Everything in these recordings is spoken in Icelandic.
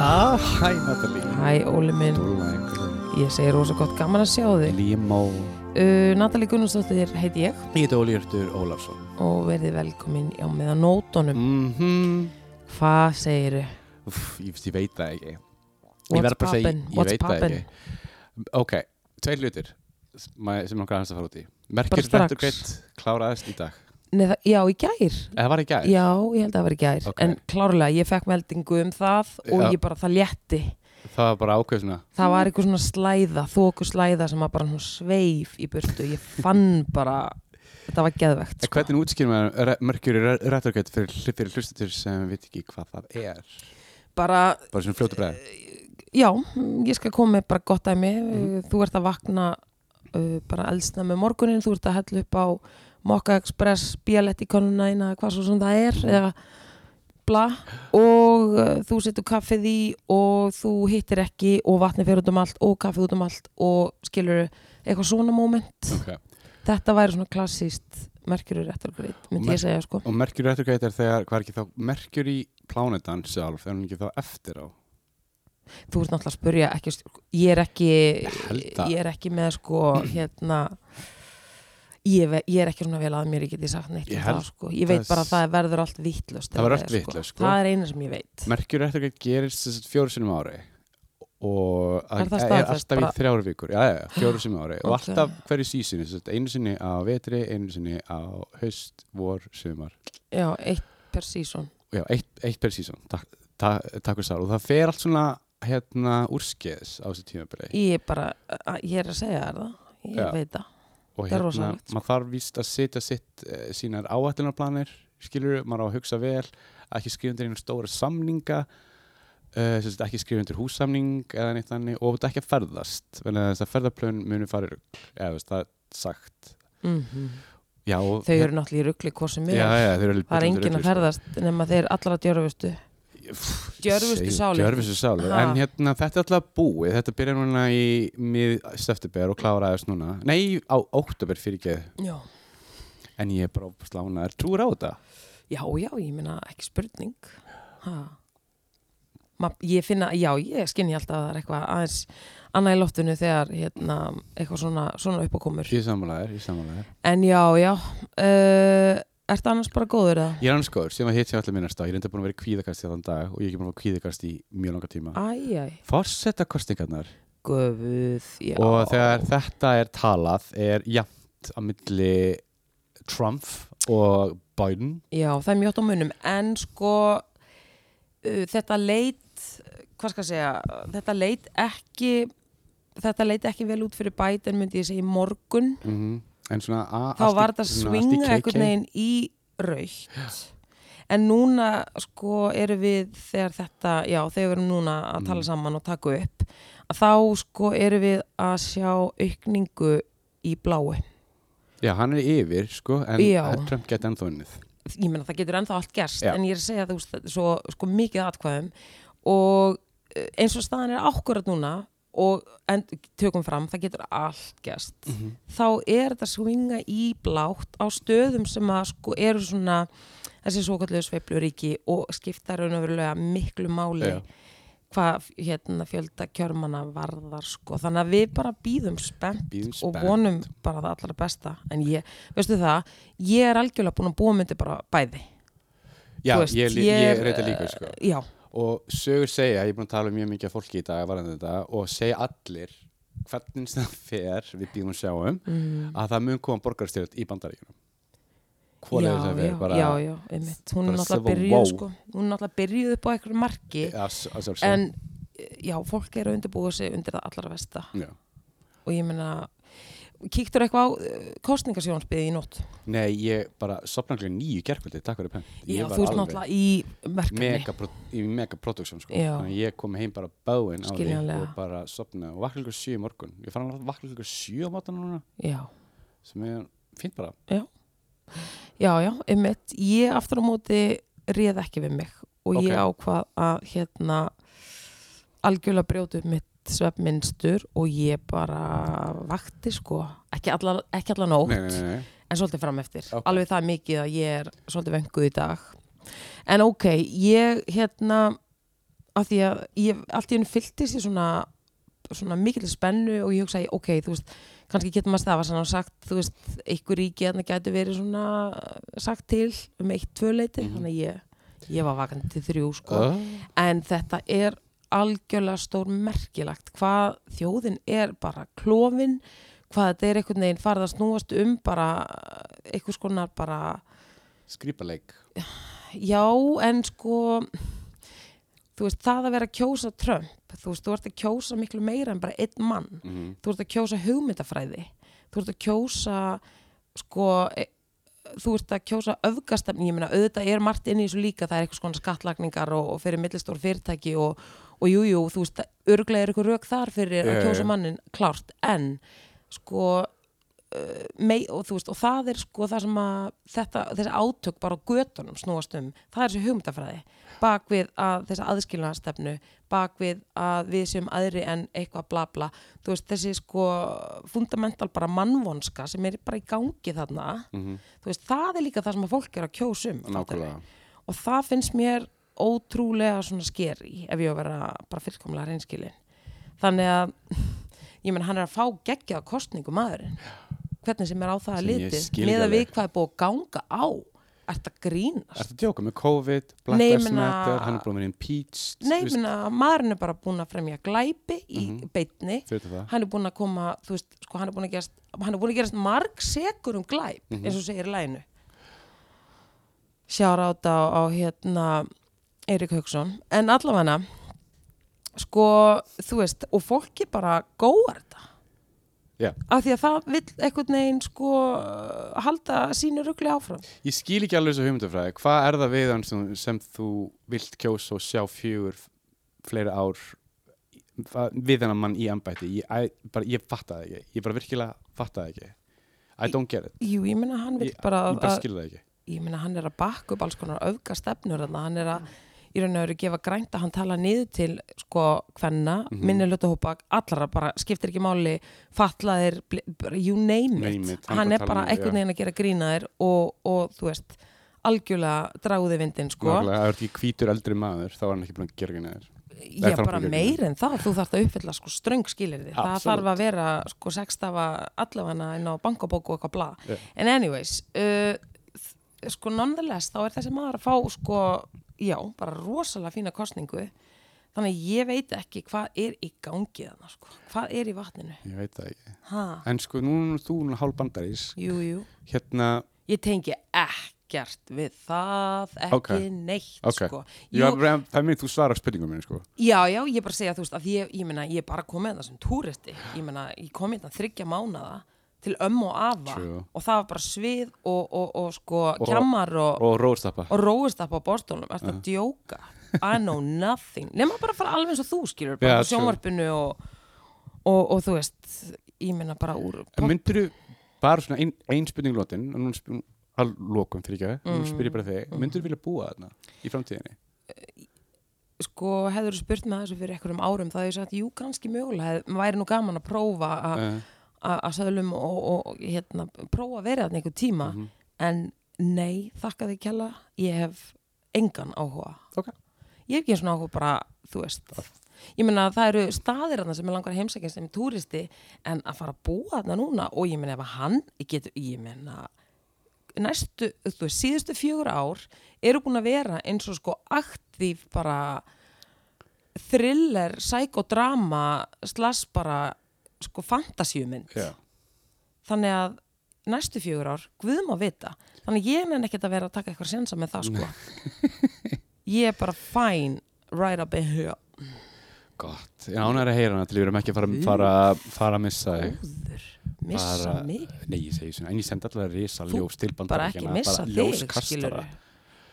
Ah, hæ Natalie. Hæ Óli minn. Ég segi rosa gott gaman að sjá þig. Límó uh, Natalie Gunnarsdóttir heiti ég. Ég heiti Óli Hjörtur Ólafsson. Og verið velkomin á meðan nótunum. Mhm. Hvað segirðu? Úff, ég, ég veit það ekki. What's poppin'? What's poppin'? Ok, tveir hlutir sem langar aðeins að fara út í Merkir strax. Retturgreitt kláraðist í dag Nei, það, já, í gær Eða var í gær? Já, ég held að það var í gær Ok. En klárlega, ég fekk meldingu um það og Já. ég bara, það létti Það var bara ákveð svona Það var eitthvað svona slæða, þóku slæða sem að bara sveif í burtu Ég fann bara, þetta var geðvegt sko. hvernig útskýrum við Merkir Retturgreitt fyrir, fyrir hlustatur sem veit ekki hvað það er Bara, Bara svona fljótu bregð já, ég skal koma með bara gott dæmi Mhm. Þú ert að vakna uh, bara eldsna með morgunin Þú ert að hella upp á Mokka Express, Bíalett í konuna eina, hvað svo sem það er eða bla. Og uh, þú setur kaffið í og þú hittir ekki og vatni fyrir út um allt og kaffið út um allt og skilur eitthvað svona moment. Okay. þetta væri svona klassíst merkjur réttargreit, myndi ég segja sko. Og Merkir Retturgreitt er þegar Hvað er ekki þá Merkir í plánetan sjálf Er hún ekki þá eftir á þú ert náttúrulega að spurja ekki, ég er ekki að- ég er ekki með sko hérna ég, ég er ekki svona vel að mér ég geti sagt neitt Ég um held það sko. Ég veit bara að það verður allt vittlust Það vitlaust, sko. það er eina sem ég veit. Merkjur gerist þess að fjóru sinum ári og Er það er staðfest alltaf í þrjáru vikur. Já, já, fjóru sinum ári. Og Ok. alltaf hverju að einu sinni á vetri einu sinni á haust, vor, sumar. Já, eitt per season. Já, eitt, eitt per sísón takk, takk, takk sár og það fer allt svona hérna úrskeiðis á þessu tímabili? Ég bara, ég er að segja þér það. Ég Já. veit það. Og það hérna, sko. maður þarf víst að setja sitt e, sínar áætlunarplanir skilur, maður á að hugsa vel ekki skrifa undir einu stóra samninga sagt, ekki skrifa undir hússamning eða neitt þannig og þetta ekki að ferðast. Þess að ferðarplön muni fara í rugl eða það er sagt. Mm já, og, þau eru náttúrulega í ruggli já, já, þeir eru það er enginn að ferðast nema þeir allra djörfustu Djörfustu sálir. Djörfustu sálir Ha. En hérna, þetta er alltaf búið Þetta byrjar núna í mið september og kláraðist núna Nei, á óttubur fyrir ekki. En ég er bara slána Er trúur á þetta? já, já, ég meina ekki spurning ha. Ma, ég finna, já, ég skinni alltaf að það er eitthvað aðeins annað í loftinu þegar hérna, eitthvað svona, svona uppákomur Ég samanlegaðir, ég samanlegaðir en já, já uh, ertu annars bara góður eða? Ég er annars góður, sem að hitt sér allir minnast á Ég er enda búin að vera í kvíðakast í þann dag Og ég er ekki búin að vera kvíðakast í mjög langa tíma. Æjæ, Forsetta kostingarnar guð, já. Og þegar þetta er talað Er jafnt á milli Trump og Biden. Já, það er mjótt á munum. En sko uh, þetta leit hvað skal ég segja, þetta leit ekki þetta leit ekki vel út fyrir Biden myndi ég segja í morgun. Mm En svona a- þá var þetta KK. einhvern veginn í raukt en núna sko eru við þegar þetta, já þegar við erum núna að tala Mm. saman og taka upp þá sko eru við að sjá aukningu í bláu Já, hann er yfir, sko, en Trump geti ennþá unnið. ég meina það getur ennþá allt gerst Já. en ég er að segja þetta er svo sko, mikið atkvæðum og eh, eins og staðan er ákvörðat núna og tökum fram, það getur allt gerst þá er þetta swinga í blátt á stöðum sem að sko eru svona þessi svo kallu sveifluríki og skipta raunverulega miklu máli Já. hvað hérna fjölda kjörmana varðar sko, þannig að við bara býðum spennt Bíðum og spennt. vonum bara það allra besta en ég, veistu það, ég er algjörlega búin að búa myndi bara bæði Já, veist, ég, ég, ég er, reyta líka, sko. já, Og sögur segja, ég er búin að tala um mjög mikið fólki í dag þetta og segja allir hvernig það fer, við býðum sjáum, mm, að það mun koma borgarstjórn í bandaríkunum. Hvor er það já, fer? Bara, já, já, einmitt hún er náttúrulega byrjuð war. sko, hún er náttúrulega byrjuð upp á einhverju marki Já, s- að sjálfsögðu. en já, fólk er að undirbúa sig undir það allra versta Já. og ég meina kíktur eitthvað á uh, kostningasjónsbyði í nótt? Nei, ég bara sopnanglega nýju gerkvöldi, takk fyrir penn. já, þú ert náttúrulega í verkefni. mega, í mega production sko. Já. þannig ég kom heim bara báinn á því og bara sopna og vakna ykkur sjö í morgun. Ég fann að vakna ykkur sjö á mátan núna. Já, sem er fínt bara. Já, já, einmitt. Ég aftur á móti réð ekki við mig og ég Ok. ákvað að hérna algjörlega brjóta upp mitt svefnminstur og ég bara vakti sko ekki alla, ekki alla nótt nei, nei, nei. en svolítið fram eftir, Ok. alveg það mikið að ég er svolítið venguð í dag en ok, ég hérna af því að ég allt í hennu fylltist ég svona svona mikill spennu og ég hugsa ok, þú veist, kannski getur maður stafa og sagt, þú veist, einhver ríki hérna gætu verið svona sagt til um eitt, tvö leiti, Mhm. þannig að ég ég var vakandi til þrjú sko Oh. en þetta er algjörlega stór merkilagt hvað þjóðin er bara klófin hvað þetta er einhvern veginn farið að snúast um bara einhvers konar bara Skrýpaleik já en sko þú veist það að vera að kjósa Trump þú veist þú ert að kjósa miklu meira en bara einn mann. Mm þú ert að kjósa hugmyndafræði. Þú ert að kjósa sko e, þú ert að kjósa öfgastefni, ég meina auðvitað er margt inn í þessu líka, það er eitthvað svona skattlagningar og, og fyrir millistór fyrirtæki og, og jú, jú, þú veist, örglega er eitthvað rauk þar fyrir Já, að kjósa mannin, klárt, en sko uh, mei, og þú veist, og það er sko það sem að þetta, þessi átök bara á götunum snúast um, það er þessi hugmyndafræði. Bak við að þessi aðskilnaðastefnu bak við að við séum aðri en eitthvað bla bla. Þú veist, þessi sko fundamental bara mannvonska sem er bara í gangi þarna. -hmm. þú veist, það er líka það sem að fólk er að kjósa um og það finnst mér ótrúlega svona skeri ef ég á að vera bara fullkomlega reynskilin þannig að ég menn hann er að fá geggjað kostningu maðurinn. Hvernig sem er á það að skil með að við hvað er búið að ganga á. Ert að grínast? Ertu að djóka með COVID, Black Lives Matter, hann er búin að vera impeached Nei, minna, maðurinn er bara búin að fremja glæpi í beitni Þau veitum það. Hann er búin að koma, þú veist, sko, hann er búin að gerast hann er búin að gerast marg segur um glæp Mhm. eins og segir í læginu sjára á á hérna Eirik Hauksson, en allavega sko, þú veist og fólki bara góðar þetta. Já. af því að það vill einhvern veginn sko halda sínu rugli áfram. Ég skil ekki alveg þessu hugmyndafræði. Hvað er það við hann sem, sem þú vilt kjósa og sjá fjögur fleiri ár við hennar mann í embætti? Ég, I, bara, ég fatta það ekki, ég bara virkilega fatta það ekki. I don't get it. Jú, ég meina hann vill ég, bara, ég bara að- skil það ekki. ég meina hann er að bakka upp alls konar öfga stefnur þarna, hann er að í raun og veru gefa grænt að hann tala niður til sko hvenna, mm. -hmm. minni hlutahópa allra bara, skiptir ekki máli fatlaðir, you name it, Name it, hann er bara einhvern veginn að gera grínaðir og, og þú veist algjörlega dráði vindin sko. Þú ert ekki hvítur eldri maður þá var hann ekki búin að gera neður ég það bara meir en það, þú þarft að uppfylla sko ströng skilirði, það þarf að vera sko sextafa allafana inn á bankabóku og eitthvað bla. Já. en anyways uh, sko nonetheless þá er þessi maður að fá sko, já, bara rosalega fína kostningu þannig að ég veit ekki hvað er í gangi þarna sko, hvað er í vatninu? Ég veit það ekki. Ha, En sko, nú er þú hálf bandarís jú, jú. Hérna, ég tengi ekkert við það ekki Ok. neitt Ok. sko. Ég, Jú, var- það er mér þú svarar spurningum minni sko. Já, já, ég bara segja, þú veist, ég, ég meina, ég er bara komið þetta sem túristi, ég meina, ég kom hérna þryggja mánada til ömmu og afa True. og það var bara svið og, og, og sko, Og- kjammar og, og, Og róðstappa róist upp á bóstólum, ertu að djóka? I know nothing, nema bara að fara alveg eins og þú skilur, bara á sjónvarpinu og, og, og þú veist ég meina bara úr En myndir þú bara svona ein, ein spurning lótin og að lokum fyrir ekki mm. nú spyr ég bara þig, myndir þú vilja búa þarna í framtíðinni? sko, hefur þú spurt með þessu fyrir einhverjum árum, það hefur sagt, jú, kannski mögulega hef, væri nú gaman að prófa að Uh, að söðlum og, og hérna, prófa að vera þarna einhver tíma. Mhm. en nei, þakka þig kjalla. Ég hef engan áhuga. Ok. ég hef ekki svona áhuga bara þú veist, ég meina að það eru staðir þarna sem er langar heimsækja sem túristi en að fara að búa þarna núna. Og ég meina ef að hann getur, ég meina næstu, þú veist, síðustu fjögur ár eru búin að vera eins og sko aktív bara thriller, psykodrama slass bara sko fantasíumynd. Já, þannig að næstu fjögur ár guðum að vita, þannig að ég nenni ekkert að vera að taka eitthvað sensa með það sko. Ég er bara fine right up in here. Gott. Ég ánægir að heyra hana til við erum ekki að fara, fara, fara að missa þig. Góður, missa mig? Nei, ég segi svona, en ég sendi alltaf risa ljós til bara ekki missa þig, skilur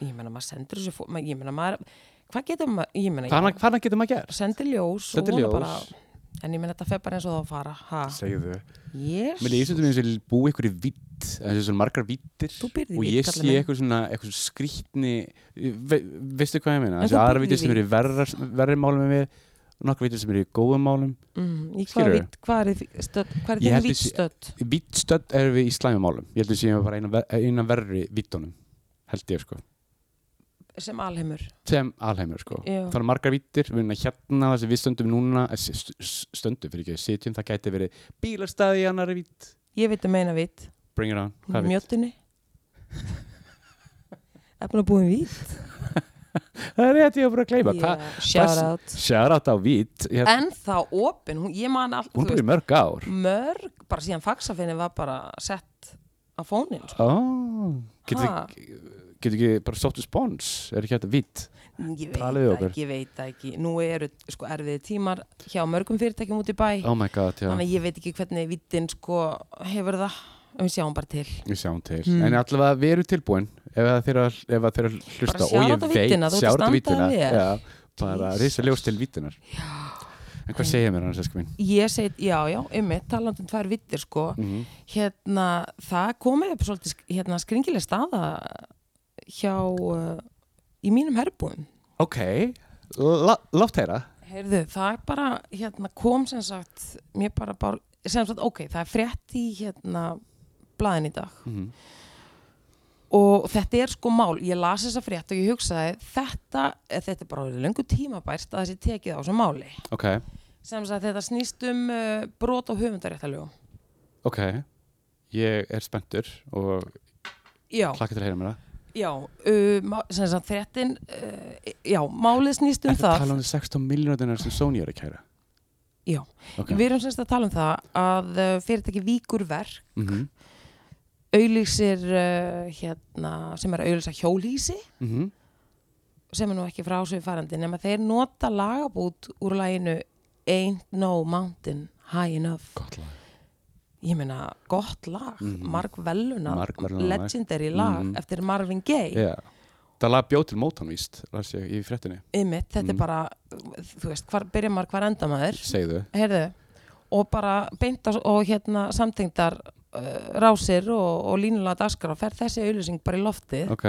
ég meina maður sendur þessu ég meina maður, hvað getur maður ég meina, Hvaðan hvaðan getur maður gert? sendir ljós Sendir og vona ljós. bara en ég meina þetta fer bara eins og það að fara. Ha, Segðu. Yes. Mér sem eins og búi ykkur í vitt þessu svona margar vittir og ég kallinn sé eitthvað svona eitthvað svona skrýtni ve, veistu hvað ég meina? Þessi þú aðra vittir sem eru í verra, verri málum en við nokkra vítir sem eru í góðum málum. Mm, í hvað, vít, hvað er, þið stödd, hvað Ég er sé- við í slæmumálum Ég held að séum bara eina, ver- eina verri vítunum held ég sko sem alheimur sem alheimur sko Já. það eru margar vítir, við erum að hérna það sem við stöndum núna eh, st- st- stöndum fyrir ekki, sitjum, það gæti verið bílastæði í annari vít ég veit um eina vít, bring it on, hvað vít? mjötunni efna búin vít það er rétt ég var bara að gleyma yeah. shout out sjárat á vít ég, en þá opin, hún, ég man all, hún er í mörg ár mörg, bara síðan faxafinni var bara sett á fónin sko. oh. getur Ha. Getur ekki bara sóttu spons? Er ekki þetta vít ég veit ekki, ég veit ekki. Nú eru sko erfiði tímar hjá mörgum fyrirtækjum út í bæ. Oh my god, þannig að ég veit ekki hvernig vittin sko hefur það. Við sjáum bara til. Við sjáum til. Hmm. en allavega við erum tilbúin. Ef það þeirra, þeirra hlusta og ég veit, að sjárat á þér. já, bara risa ljós til vítinar en hvað segir mér annars, esku mín? ég segi, já, já, ymmið, talandi um tvær vittir sko, Mm hérna það komið upp svolítið hérna, skringileg staða hjá uh, í mínum herbúum ok, látt heyra. Heyrðu, það er bara, hérna, kom sem sagt, bara bara, sem sagt, ok, það er frétt í, hérna, blaðin í dag. Mm og þetta er sko mál, ég las þessa frétt og ég hugsaði, þetta, eh, þetta er bara orðið löngu tímabært að þessi tekið á þessu máli. ok, Sem sagt, þetta snýst um uh, brot á höfundaréttalögum. ok. Ég er spenntur og hlakka til að heyra mér það já, uh, sem sagt, fréttin, uh, já, málið snýst um Er það það. tala um 16 miljónunar sem Sony er að kæra? Já, Ok. við erum sem sagt að tala um það að uh, fyrirtæki Víkurverk Mm auðlýsir uh, hérna, sem er auðlýsa hjólhísi -hmm. sem er nú ekki frá sig farandi nema þeir nota lagabút úr laginu Ain't No Mountain High Enough Gott lag. Ég meina gott lag, Mhm. margveluna Margverðlaunað lag. legendary lag Mhm. eftir Marvin Gaye Já. Það lag bjóð til Motown víst, í fréttinni. Einmitt, þetta Mhm. er bara þú veist, hvar byrja maður, hvar enda maður Segðu. heyrðu, og bara beint á, og hérna samtengdar uh, rásir og, og línulega daskar og fer þessi auðlýsing bara í loftið Ok.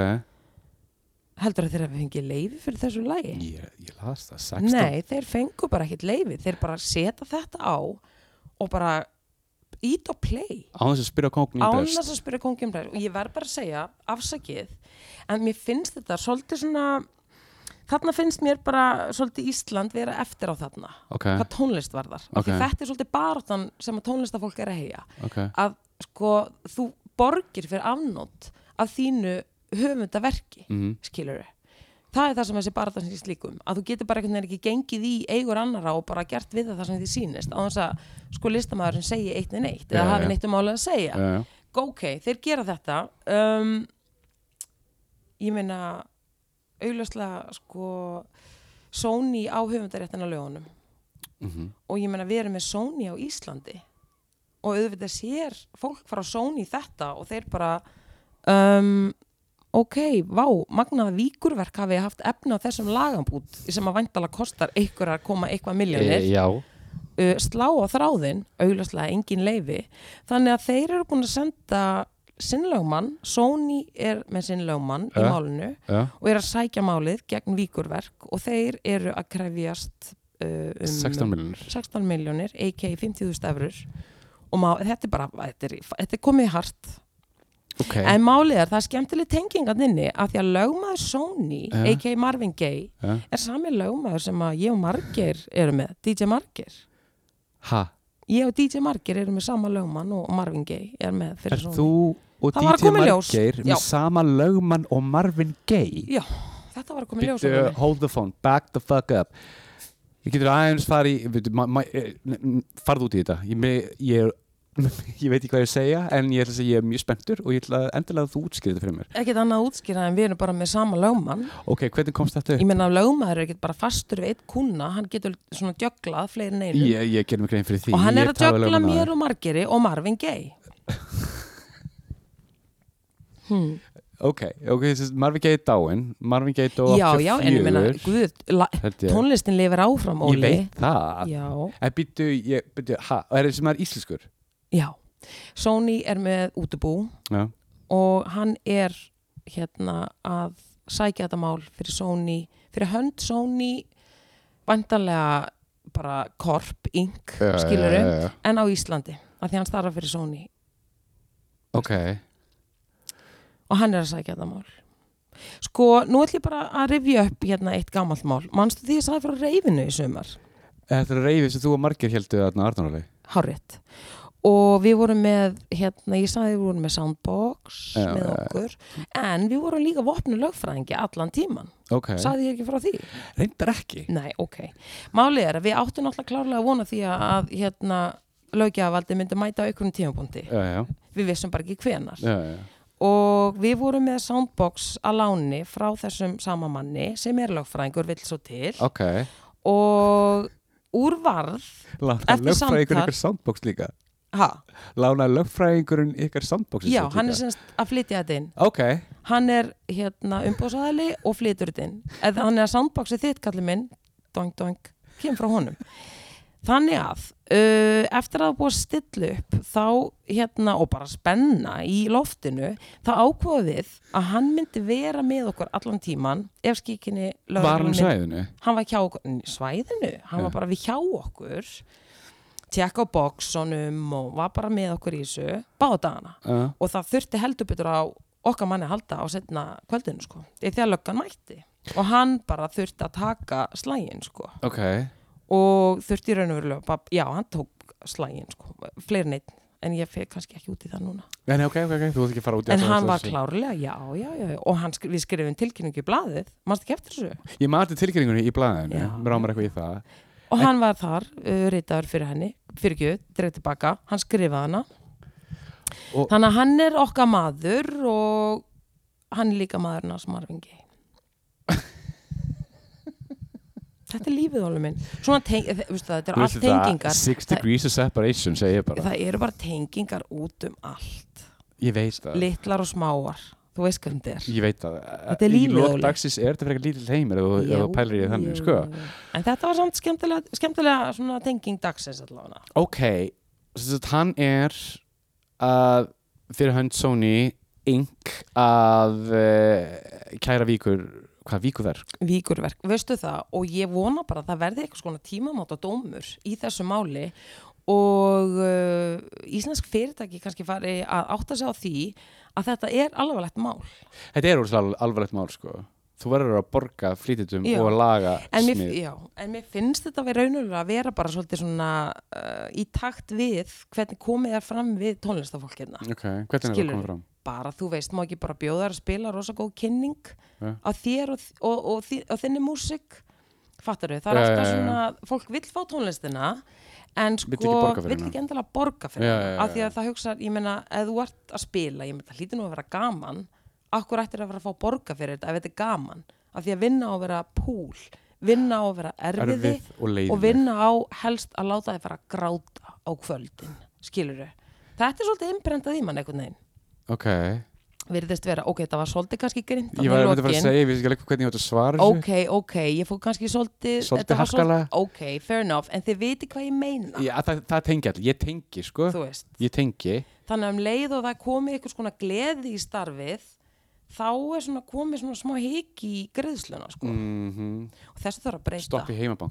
heldur að þeir hafi fengið leifi fyrir þessu lagi Ég, ég las það. 16. Nei, þeir fengu bara ekkert leifi þeir bara setja þetta á og bara ít og play. Á þess að spyrja kókn í ánast að spyrja kongum og ég verð bara að segja, afsakið en mér finnst þetta svolítið svona þarna finnst mér bara svolítið Ísland vera eftir á þarna Ok, hvað tónlist varðar. Ok. okay. þetta er svolítið baráttan sem að tónlistafólk er að heyja. Ok. að sko þú borgir fyrir afnót af þínu höfundaverki Mm skilur það er það sem þessi baráttan snýst líkum að þú getur bara einhvern veginn ekki gengið í eigur annara og bara gert við það sem því sýnist á þess að sko listamæðurinn segi eitt en eitt eða hafi já. neitt um málið að segja Já, já. ok, þeir gera þetta um, ég meina augljóslega sko Sony á höfundaréttina lögunum Mhm. og ég meina við erum með Sony á Íslandi og auðvitað sér fólk frá Sony þetta og þeir bara um, ok, vá, magnaða víkurverk hafi haft efna á þessum lagambút sem að væntala kostar einhver að koma eitthvað miljónir E, uh, slá á þráðin, augljóslega engin leifi, þannig að þeir eru búin að senda sinn lögmann Sony er með sinn lögmann í Ja. málinu Já. og er að sækja málið gegn víkurverk og þeir eru að krefjast uh, um 16 miljonir. 16 miljónir, a.k. 50.000 eurur og má, þetta er bara þetta er, þetta er komið hart Ok. en málið er, það er skemmtileg tengingan inni að því að lögmaður Sony Ja. a.k. Marvin Gaye Já. er sami lögmaður sem að ég og Margir eru með, DJ Margir Ha? ég og DJ Margir eru með sama lögmann og Marvin Gaye er með Er fyrir Sony þú og Það DJ Já. með sama lögmann og Marvin Gaye? Já, þetta var að koma í ljós Ólafur. hold the phone, back the fuck up ég getur aðeins farið eh, farðu út í þetta ég, ég, er, ég veit ekki hvað ég að segja en ég að ég er mjög spenntur og ég ætla að endilega að þú útskýrði fyrir mér ekkert annað að útskýra en við erum bara með sama lögmann ok, hvernig komst þetta ég upp? meina lögmaður er ekkert bara fastur við eitt kuna hann getur svona djöglað fleiri en einu Ég, ég gerum mig grein fyrir því og hann Ég er að djögla mér og Margiri og Marvin Gaye hmm. ok, ok, Marvin Gaye er dáinn Marvin Gaye dó já, já, en ég meina 84 guð, la, ég. tónlistin lifir áfram ég Óli veit það já, en býttu, ég, ha, er þessi maður íslenskur? Já. Sony er með útubú já, og hann er hérna að sækja þetta mál fyrir Sony fyrir hönd Sony vantanlega bara Corp, Inc, Já, skilur já, já, já. en á Íslandi, af því hann starfa fyrir Sony. Ok, og hann er að sækja þetta mál. Sko, nú ætlum ég bara að rifja upp hérna eitt gamalt mál, manstu því að sagði frá reyfinu í sumar, þetta er reyfið sem þú og margir heldur þarna Arnarali hárétt og við vorum með hérna, ég sagði við vorum með soundbox Já, með já, já. okkur, en við vorum líka vopnu lögfræðingi allan tíman Ok, sagði ég ekki frá því? reyndar ekki Nei, ok. Málið er að við áttum náttúrulega klárlega að vona því að hérna lögjafavaldi myndi mæta á einhvern tímapunkti. Já, já, Við vissum bara ekki hvenar. já, já. Og við vorum með soundbox að láni frá þessum sama manni sem er lögfræðingur vill svo til Ok, og úr varð, lánaði Eftir lögfræðingur samtal- Lánaði lögfræðingurinn ykkar soundbox já, hann er semst að flytja þetta inn. Ok, Hann er hérna umbóðsæðali og flytur þetta inn. Eða hann er að soundboxið þitt, kallið minn, doing, doing, kemur frá honum. Þannig að uh, eftir að það búið að stilla upp þá hérna og bara spenna í loftinu þá ákvaðu við að hann myndi vera með okkur allan tíman ef skíkinni var hann svæðinu? hann var hjá svæðinu hann Já. var bara við hjá okkur tjekka á boxunum og var bara með okkur í þessu báða dagana. Uh, og það þurfti heldur betur á okkar manni að halda á setna kvöldinu sko. Því að löggan mætti. Og hann bara þurfti að taka slægin sko. Ok, og þurfti í raun og bara, já, hann tók slægin sko, fleiri neitt en ég fyrir kannski ekki út í það núna. En ok, ok, ok, þú ert ekki að fara út í en allar hann var klárlega, já, já, já og hann, við skrifum tilkynningu í blaðið. Mannst ekki eftir þessu? Ég mati tilkynningunni í blæðinu, Já. mér ámar eitthvað í það og hann var þar, uh, ritaður fyrir henni fyrir gjöð, dreif tilbaka, hann skrifaði hana. Og- þannig að hann er okkar maður og hann er líka maðurinn að smarfingi þetta er lífið Óli minn. Svona teng, veistu það, þetta veist allt tengingar. Six degrees of separation, segi ég bara. Það eru bara tengingar út um allt. Ég veit það, litlar og smáar, þú veist hvernig þetta er ég veit það Þetta er Í lífið, lok Óli. dagsins er þetta fyrir eitthvað lítill heimir ef þú- pælir í þannig, sko en þetta var samt skemmtilega, skemmtilega svona tenging dagsins allavega Ok, þess að hann er að fyrir hönd Sony Inc. að uh, kæra víkur hvað víkuverk? víkurverk, veistu það og ég vona bara að það verði eitthvað svona tímamáta dómur í þessu máli og uh, íslensk fyrirtæki kannski fari að átta sig á því að þetta er alvarlegt mál Þetta er úrslega alvarlegt mál sko Þú verður að borga flýtitum Já. og laga en mér, snið já, en mér finnst þetta við raunulega að vera bara svolítið svona uh, í takt við hvernig komið er fram við tónlistafólkina Ok, hvernig er það komið fram? bara þú veist, má ekki bara bjóða þær að spila rosa góð kynning Ja. á þér og, og, og, og þinni músik fattar þau, það er alltaf já, já. svona fólk vill fá tónlistina en sko, vill ekki endilega borga fyrir já, af því að það hugsa ég meina, ef þú ert að spila, ég meina, það hlýtur nú að vera gaman. Akkur ættir að vera að fá borga fyrir þetta ef þetta er gaman, af því að vinna á að vera púl, vinna á að vera erfiði Erfið og og vinna á helst að láta þið fara að gráta á kvöldin, skilur þetta er svolítið innbrendað í mann einhvern veginn. Ok, virðist vera, ok, það var svolítið kannski grind ég var að mynda að fara að segja, ég veist ekki alveg hvernig ég átt að svara þessu. Ok, ok, ég fór kannski svolítið Svolítið harkalega. ok, fair enough, en þið viti hvað ég meina. Já, það, það tengi allir, ég tengi sko. Ég tengi. Þannig að um leið og það komið eitthvað svona gleði í starfið þá er svona komið svona smá hiki í greiðsluna sko, mm og þessu þarf að breyta.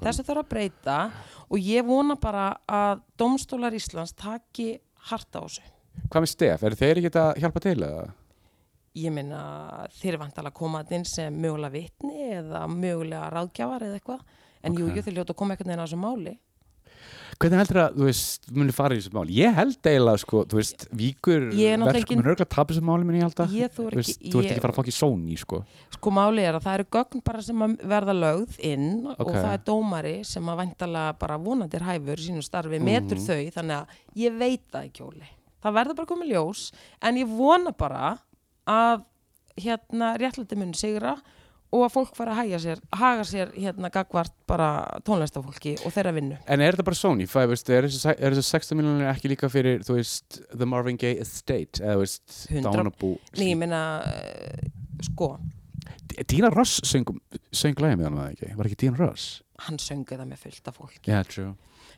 Þessu þarf að breyta og ég vona bara að domstólar Íslands taki hart á þessu ég meina þeir eru vantalega að koma inn sem mögulega vitni eða mögulega ráðgjafar eða eitthvað en jú, Ok. jú, þeir hljóta að koma einhvern veginn á þessu máli Hvernig heldur að, þú veist, muni fara í þessu máli? Ég held eiginlega, sko, þú veist, víkur Ég er verk engin- mun örgulega tapa þessu máli minni, ég held að Ég þú er veist, ekki- þú ert ég- ekki fara að fokki Sony, sko sko máli er að það eru gögn bara sem að verða lögð inn og Ok. það er dómari sem að væntalega bara vonandir hæfur sínu starfi, metur Mhm. þau þannig að ég veit það ekki Óli það verður bara komið ljós en ég vona bara að hérna réttlæti mun sigra og að fólk fara að hæga sér, haga sér hérna gagvart bara tónlistafólki og þeirra vinnu En er þetta bara Sony? Er þessi er þessi 16 miljonir ekki líka fyrir, þú veist, The Marvin Gaye Estate eða, þú veist, 100 Dánabú Nei, ég meina, eh, sko Dina Ross söng, söng lagið með hann, það ekki? Var ekki Dina Ross? hann söngu það með fullt af fólki Yeah, true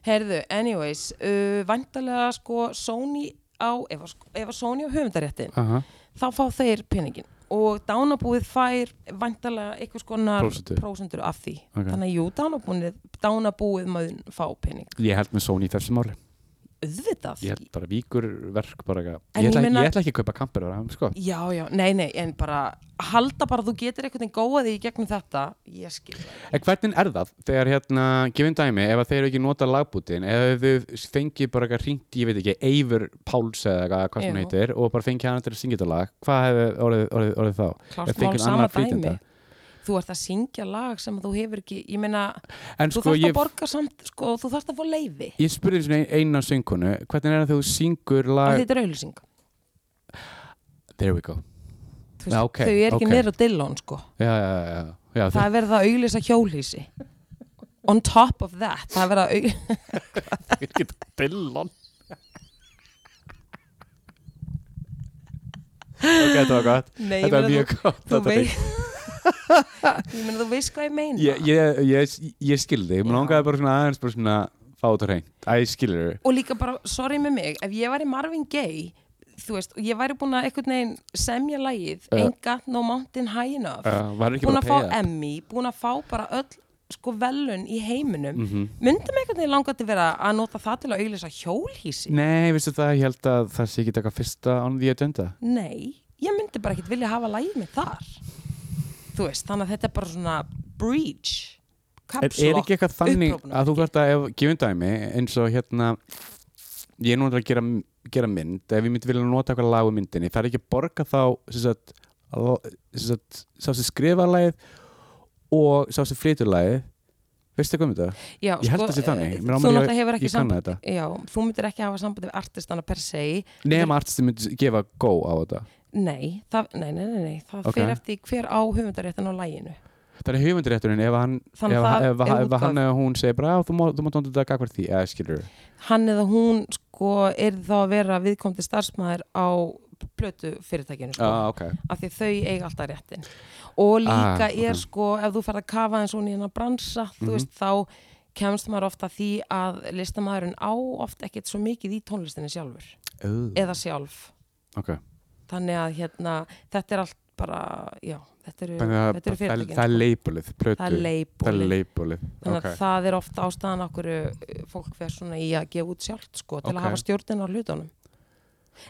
Heyrðu, anyways, uh, vantarlega sko Sony á, ef, að- að Sony á höfundaréttin, Aha. Þá fá þeir peningin. og dánabúið fær vantarlega eitthvað skonar Prósentur. prósentur af því Ok. þannig að jú, dánabúið, dánabúið maður fá pening, Ég held með Sony í þessu máli auðvitað Ég held bara víkur verk bara ég, ætla- ég meina- ég ætla ekki að kaupa kamper sko. já, já, nei, nei, en bara halda bara þú getur einhvern veginn því í gegnum þetta ég skil En hvernig er það þegar hérna, gefin dæmi, ef þeir eru ekki nota lagbútin, ef þau fengi bara eitthvað hringt, ég veit ekki, Eivur Páls eða hvað sem Jú. heitir, og bara fengi hann til að syngja þetta lag, hvað hefur orðið, orðið, orðið þá? klart mál sama dæmi flytjanda. Þú ert að syngja lag sem þú hefur ekki ég meina, En þú sko, þarft ég, að borga samt sko, þú þarft að fá leiði ég spurði svona eina söngkonu, hvernig er það þegar þú syngur lag, þetta er auðlýsing there we go, veist, Já, ok, þau er ekki ok. niður á Dillon sko. já, já, já, það er verið að auðlýsa hjólhísi on top of that það er verið að auðlýsa það er ekki Dillon. ok, þetta var gott, þetta var mjög gott. þú, þú, þetta vei... ég meina, þú veist hvað ég meina. Ég, ég, ég, ég skildi, mér langaði bara svona aðeins bara svona fá þetta hreint, að ég skilur þau og líka bara, sorry með mig, ef ég væri Marvin Gaye þú veist, og ég væri búin að einhvern veginn semja lagið, Ja. Ain't Got No Mountain High Enough. Uh, búin að fá? Emmy, búin að fá bara öll sko velun í heiminum. Mhm. myndi mig einhvern veginn langa til vera að nota það til að auðlýsa hjólhísi Nei, veistu það, ég held að það sé ekki taka fyrsta on the agenda. Nei, ég myndi bara ekkert vilja hafa lagið mig þar Þú veist, þannig að þetta er bara svona breach Er, er ekki eitthvað þannig að þú þarft að ef gefum dæmi eins og hérna ég er nú að gera, gera mynd ef ég myndi vilja nota eitthvað lag úr myndinni það er ekki að borga þá sagt, sem sagt, sá sem skrifa lagið og sá sem flytur lagið. Veistu eitthvað um þetta? Já, Ég held að sé þannig. eh, Þú náttúrulega hefur ekki samband Já, þú myndir ekki hafa sambandi við artistana per se. Nefn artisti myndi gefa go á þetta Nei, það, nei, nei, nei, nei. það Ok. fer eftir hver á höfundaréttin á læginu Það er höfundirétturinn ef hann ef, það ef, ef, hann eða hún segir bara "Já, þú má- þú mátt nota þetta gagvart því eða skilur Hann eða hún sko er þá að vera viðkomandi starfsmæður á plötu fyrirtækinu sko. ah, ok af því þau eiga alltaf réttin og líka Ah, ok. er sko ef þú ferð að kafa eins og í hennar bransa þú Mhm. veist þá kemst maður ofta því að listamæðurinn á oft ekkert svo mikið í tónlistinni sjálfur uh, eða sjálf ok þannig að hérna þetta er allt bara, já, þetta eru, eru það, það, er sko. leipulið, plötu það er leipulið, þannig að það er ofta ástæðan okkur fólk fer svona í að gefa út sjálft sko, til Ok. að hafa stjórnin á hlutunum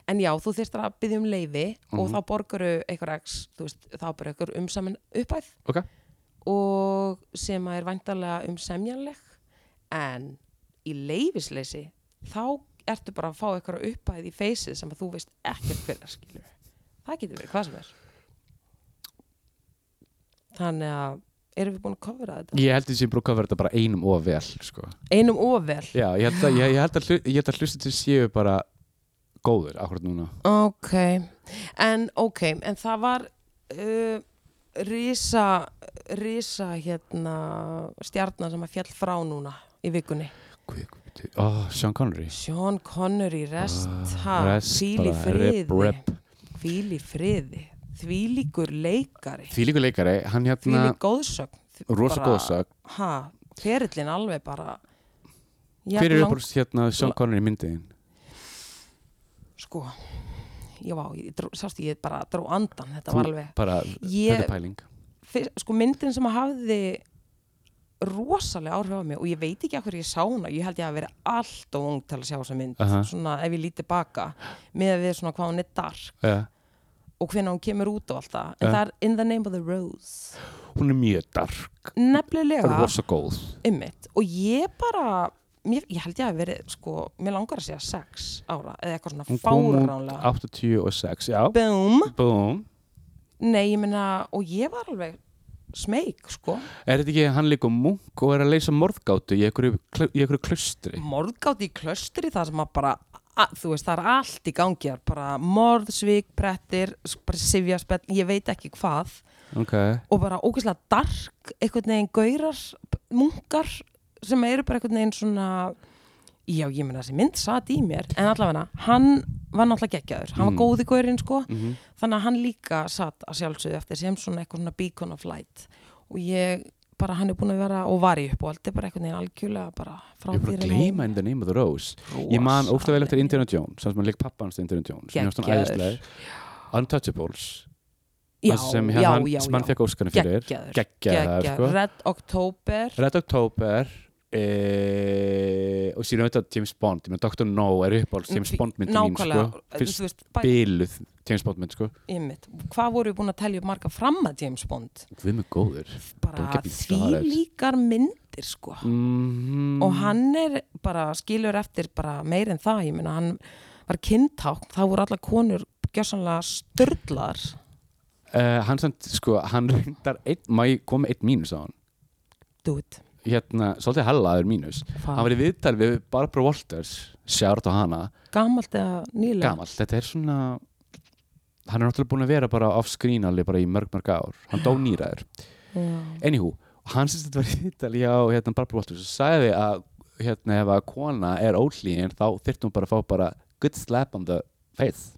en já, þú þyrstir að byggja um leifi og Mhm. þá borgaru eitthvað x, veist, þá bara eitthvað umsamin uppæð Ok. og sem að er væntalega umsemjanleg en í leifisleysi þá ertu bara að fá eitthvað uppæð í feysið sem að þú veist ekkert fyrir skilur það getur verið hvað sem er. Þannig að erum við búin að kofra þetta? Ég held að þessi brúka að verða bara einum og vel sko. einum ofvel Já, ég held að, ég, ég held að, ég held að hlusta til séu bara góður akkurat núna. Ok, en ok, en það var uh, risa, risa hérna stjarnar sem að fjall frá núna í vikunni. Oh, Sean Connery Sean Connery, rest, Ah, ha, rest fíl í bara, friði, rip, rip. fíl í friði, þvílíkur leikari, Því líka leikari, hann hérna þvílík góðsögn. rosa Ha, ferillin alveg bara, Hver er jafn upp hérna Sean Connery myndiðin? sko, vá, ég dró, sástu ég bara dró andan, þetta var alveg, Bara, Ég- sko myndin sem að hafði rosalega áhrif á mig og ég veit ekki hverju ég sá hana. Ég held ég að vera allt og ung til að sjá þessa mynd Aha. svona ef ég líti baka með að við svona hvað hún er dark ja. og hvernig hún kemur út og allt það. En Ja. það er In the Name of the Rose. Hún er mjög dark. Nefnilega. Ymmit og ég bara mér, ég held ég að verið sko mér langar að segja sex ára eða eitthvað svona fáránlega. 86, já. Boom, Boom. Nei ég meina og ég var alveg smeyk sko. Er þetta ekki hann líka munk og er að leysa morðgátu í einhverju, klustri? morðgátt í klöstri það sem að bara að, þú veist, það er allt í gangi bara morð, svik, prettir bara sifjaspell, ég veit ekki hvað. Ok. Og bara ógeðslega dark einhvern veginn gaurar, munkar sem eru bara einhvern veginn svona já, ég meina þessi mynd satt í mér, en allavega hann var náttúrulega geggjaður, hann var Mm. góði gaurinn sko, mm þannig að hann líka satt að sjálfsögðu eftir sem svona eitthvað svona beacon of light. Og ég bara hann er búin að vera og var í upp og allt er bara einhvern veginn algjörlega bara frá Ég er bara að gleyma In the Name of the Rose. Ég man ógstlega vel eftir Indiana Jones Sanns maður leik pappans Indiana Jones hann Geggjaður. Untouchables. Já, sem, já, hérna, já, sem hann já. fekk Óskarinn fyrir. Geggjaður, geggjaður sko. Red October. Red October e, og síðan auðvitað James Bond, ég með Dr. No er uppáhalds James Bond myndi mín sko. nákvæmlega, fyrst veist, biluð James Bond mynd sko. hvað voru við búin að telja upp marga fram að James Bond? Við með góður. Bara því líkar myndir sko. Mm, og hann er bara skilur eftir bara meir en það, ég meina hann var kyntákn, þá voru allar konur gjössanlega störlar uh, hann samt, sko, hann reyndar má ég koma einn mínus á hann? Do it hérna, svolítið hellaður mínus. Hann var í viðtal við Barbara Walters sjárt á hana, gamalt eða nýlega? Gamall þetta er svona hann er náttúrulega búin að vera bara off screen alveg bara í mörg mörg ár, hann dó nýraður Já. anywho, hann sem þetta var í viðtal hjá hérna, Barbara Walters og sagði að hérna, ef að kona er óhlýðin þá þyrftum hún bara að fá bara good slap on the face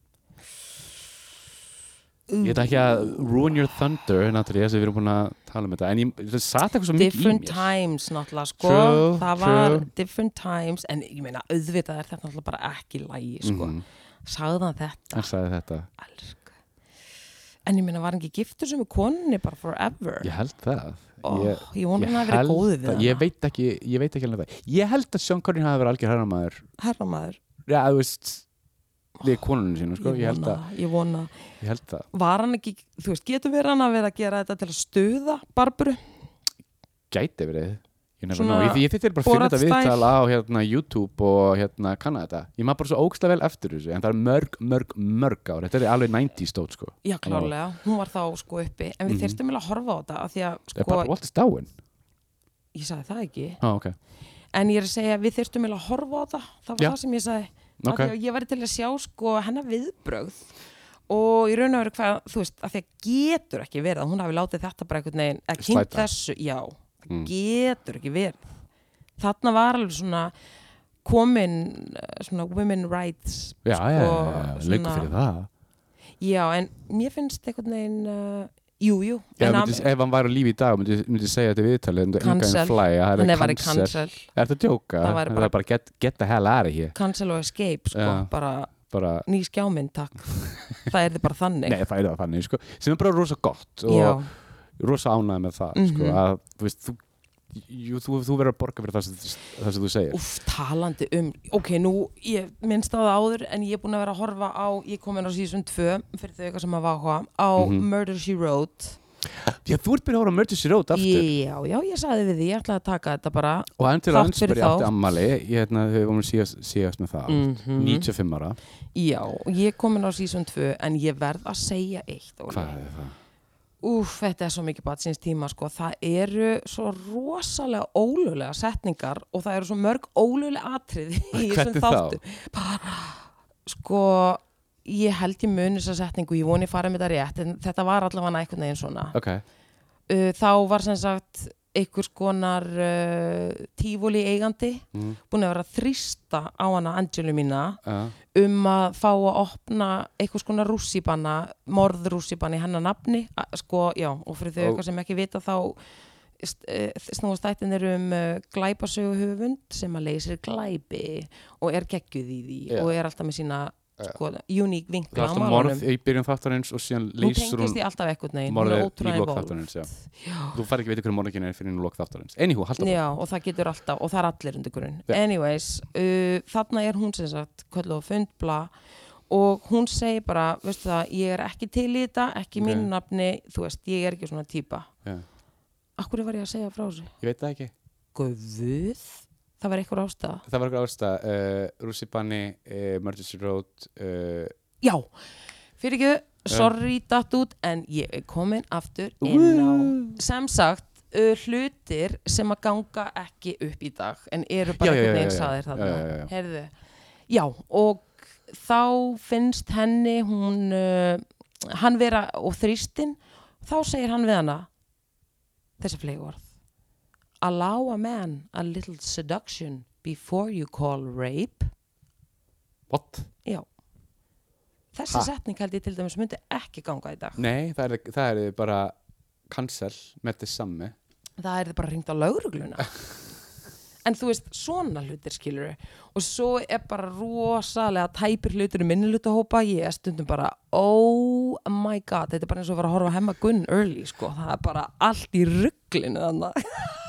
ég ætla ekki að ruin your thunder náttúrulega þess að við erum búin að tala um þetta en ég, það satt eitthvað svo mikið í different mér. times náttúrulega sko. True, það var true. different times en ég meina auðvitað er þetta náttúrulega bara ekki lægi sko, Mhm, sagði hann þetta? Hann sagði þetta. Elsku. en ég meina var ekki giftur sem er konunni bara forever? Ég held það. Ó, ég, ég vona hann að vera góðið við það- ég veit ekki, ég veit ekki alveg það ég held að Sean Connery hafi verið algjör herramæður herramaður, já, þú veist við konunum sínu, sko, ég, vona, ég vona. ég held það, var hann ekki, þú veist, getur verið hann að vera að gera þetta til að stuða Barburu gæti verið. Ég ég, þetta bara að finna þetta Borat-style. viðtal á hérna, YouTube og hérna kanna þetta, ég maður bara svo ógstlega vel eftir þessu, en það er mörg, mörg, mörg ár. Þetta er alveg 90 stótt, sko. Já klárlega, hún var þá sko uppi. En við Mhm. þyrstum vel að horfa á þetta af því að er sko, bara Walters dáin? Ég sagði það ekki. Ah, ok, en ég er að segja við þyrstum vel að horfa á þetta. Það var Já. það sem ég sagði okay. ég væri til að sjá sko hennar viðbrögð og í raun og veru hvað þú veist, að því að getur ekki verið að hún hafi látið þetta bara einhvern veginn að kynnt þessu, já, Mm. getur ekki verið þarna var alveg svona komin eh, svona women rights já, já, já, sko, já, leikur fyrir það já, en mér finnst einhvern veginn uh, jú, jú, ef hann væri á lífi í dag myndi, myndi segja þetta viðtalið en það er er bara cancel. Er þetta djóka? Það Það bara- er bara get, get the hell out of here. Cancel og escape, sko, Já. bara bara, ný skjámynd, takk. Það er þið bara þannig. Nei, það er það þannig sko, sem er bara rosa gott og já, rosa ánægð með það sko, Mhm. að þú veist þú, jú, þú, þú verður að borga fyrir það sem, það sem þú segir Úff, talandi um, ok, nú, ég minnst á það áður en ég er búin að vera að horfa á, ég kom inn á síðan 2 fyrir þau eitthvað sem að váha á Mhm. Murder She Wrote Já, þú ert byrjað að hóra Murder She Wrote aftur Já, já, ég sagði við því, ég ætlaði að taka þetta bara og Þátt fyrir Lansbury átti þátt. ammali ég hérna, þau vorum síðast, síðast með það Mhm. 95 ára, Já, ég kom inn á síðan 2 en ég verð að segja eitt hvað er það? Úff, þetta er svo mikið batsins tíma sko. það eru svo rosalega ólulega setningar og það eru svo mörg ólulega atrið í þessum Hvernig þá? þáttu bara, sko ég held ég muni þessa setningu, ég voni fara með þetta rétt en þetta var allavega einhvern veginn svona Ok, uh, þá var sem sagt einhvers konar uh, tífóli eigandi mm, búin að vera að þrýsta á hana Angelu mína uh, um að fá að opna einhvers konar rússipanna, morðrússipanna í hennar nafni, sko, já, og fyrir þau eitthvað sem ekki vita þá eh, snúast þættin er um uh, glæpasögu höfund sem að leysir glæpi og er geggjuð í því Já. og er alltaf með sína sko, uník það vinkla er á alltaf morð í byrjun þáttarins og síðan Hún leysur tengist hún hún morðið er í involved. þáttarins þú fær ekki að vita hverju morðingin er fyrir lok þáttarins anywho, halda Já, og það getur alltaf, og það er allir undir grunn. Já. Anyways, uh, þarna er hún sem sagt, köllu og fundbla og hún segir bara, veistu það, ég er ekki til í þetta, ekki mínu nafni, þú veist, ég er ekki svona típa. Já. Akkur var ég að segja frá þessu? ég veit það ekki Guð, það var eitthvað ástæða. það var eitthvað ásta uh, Russipanni, uh, Murder She Wrote uh, Já, fyrir ekki, sorry datt út, en ég er komin aftur inn á, sem sagt, uh, hlutir sem að ganga ekki upp í dag, en eru bara einhvern veginn saðir þarna. já, já, já. Og þá finnst henni hún, hann vera og þrýstin, þá segir hann við hana þessi flegu orð. Allow a man a little seduction before you call rape. what? Já. Þessi Ha? setning held ég til dæmis myndi ekki ganga í dag. nei, það er, það er bara cancel með þetta samme Það er bara ringt á laurugluna. en þú veist, svona hlutir skilur og svo er bara rosalega tæpir hlutir í minnilutahópa ég er stundum bara, oh my god þetta er bara eins og að fara að horfa að hemma Gunn early sko, það er bara allt í rugglinu þannig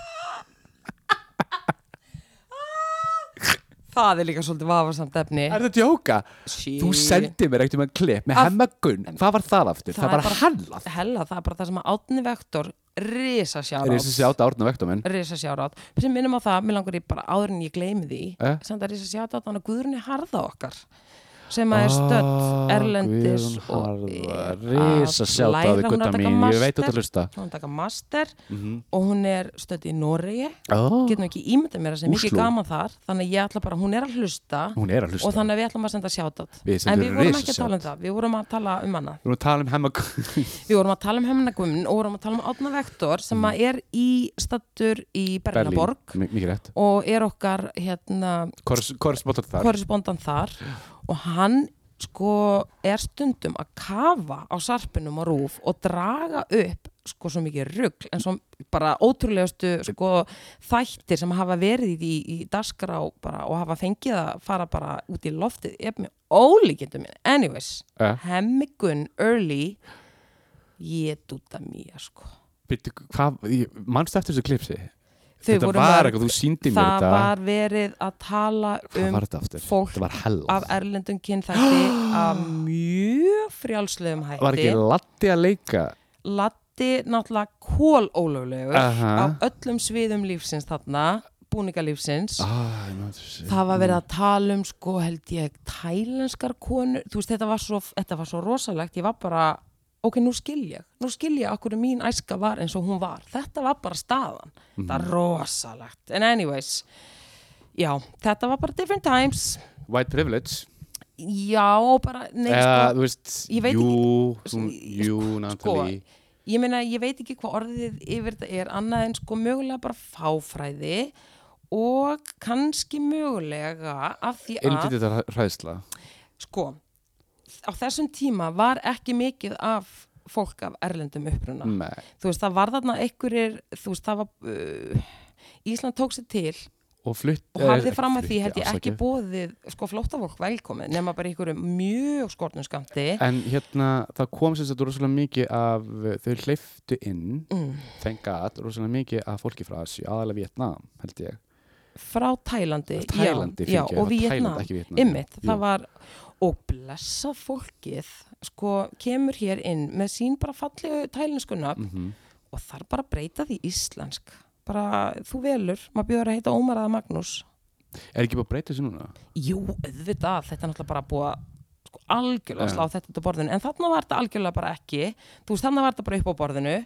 það er líka svolítið vafarsamt efni Er þetta djóka? Shit. Þú sendið mér ekkert um að klipp með Af- hemmagun Hvað var það aftur? Það, er var hellað hella, það er bara það sem að Átni Vektor risa Er sjárátt þessi sjátt árna vektum minn? risa sjárátt, sem minnum á það, mér langar ég bara áður en ég gleymi því, Eh? samt að risa sjárátt hann að Guðrunni Harða okkar sem að er stödd erlendis og að læra, hún að taka master. hún taka master Mhm. og hún er stödd í Noregi. Ó, getum ekki ímyndað mér að sem mikið Ósló. gaman þar þannig ég ætla bara, hún er að hlusta er að hlusta. og þannig að við ætlum að senda sjátt Við en við vorum ekki að tala um það, við vorum að tala um hana Við erum að tala um hemmagun Við vorum að tala um hemnagumn og vorum að tala um Átna Vektor sem Mm. er í stattur í Berlinaborg og er okkar hérna Korrespondat þar. korrespondan þar og hann sko er stundum að kafa á sarpinum á rúf og draga upp sko svo mikið rugl en svo bara ótrúlegustu sko þættir sem hafa verið í, í dasgrá bara og hafa fengið að fara bara út í loftið ég er með ólíkindum minn anyways, Eh. hemmigun early ég dúta mér sko Býttu, hvað, manstu eftir þessu klipsi? Þetta var eitthvað, þú síndi mér það þetta. var verið að tala um fólk af erlendum kynþætti af mjög frjálslegum hætti. Var ekki Latti að leika? Latti náttúrulega kólólöglegur Aha. á öllum sviðum lífsins þarna búningalífsins. Ah, það var verið að tala um sko held ég tælenskar konur. Þú veist þetta var svo, þetta var svo rosalegt. Ég var bara, ok nú skil ég. Nú skil ég okkur mín æska var eins og hún var. Þetta var bara staðan. Það Mhm. er rosalegt, en anyways já, þetta var bara different times. White privilege. Já, bara, nei Eða, sko veist, ég veit jú, ekki- þú, jú, Natalie. ég meina, ég veit ekki hvað orðið yfir þetta er annað en sko mögulega bara fáfræði og kannski mögulega af því að Einnig þetta hræðsla sko, á þessum tíma var ekki mikið af fólk af erlendum uppruna. Nei, þú veist, það var þarna einhverjir þú veist, það var uh, Ísland tók sér til og flutt og hafði fram að því held ég ekki bóðið sko flóttafólk velkomið nema bara einhverju mjög skortnum skamti En hérna, það kom sagt rosalega mikið af, þau hleyftu inn mm. þengat rosalega mikið af fólki frá Asju, aðalega Vietnam, held ég. Frá Tælandi, Tælandi, já, já, og það var Vietnam Tæland, ekki Vietnam Ymmit, Jú. það var og blessað fólkið sko kemur hér inn með sín bara fallegu tælensku nöfn Mhm. og þarf bara breyta því íslensk. Bara þú velur, maður bjóður að heita Ómar eða Magnús. Er ekki að breyta þessu núna? jú, auðvitað, þetta er náttúrulega bara búið að sko, algjörlega slá þetta út á borðinu. En þarna var þetta algjörlega bara ekki. Þú veist, þarna var þetta bara upp á borðinu.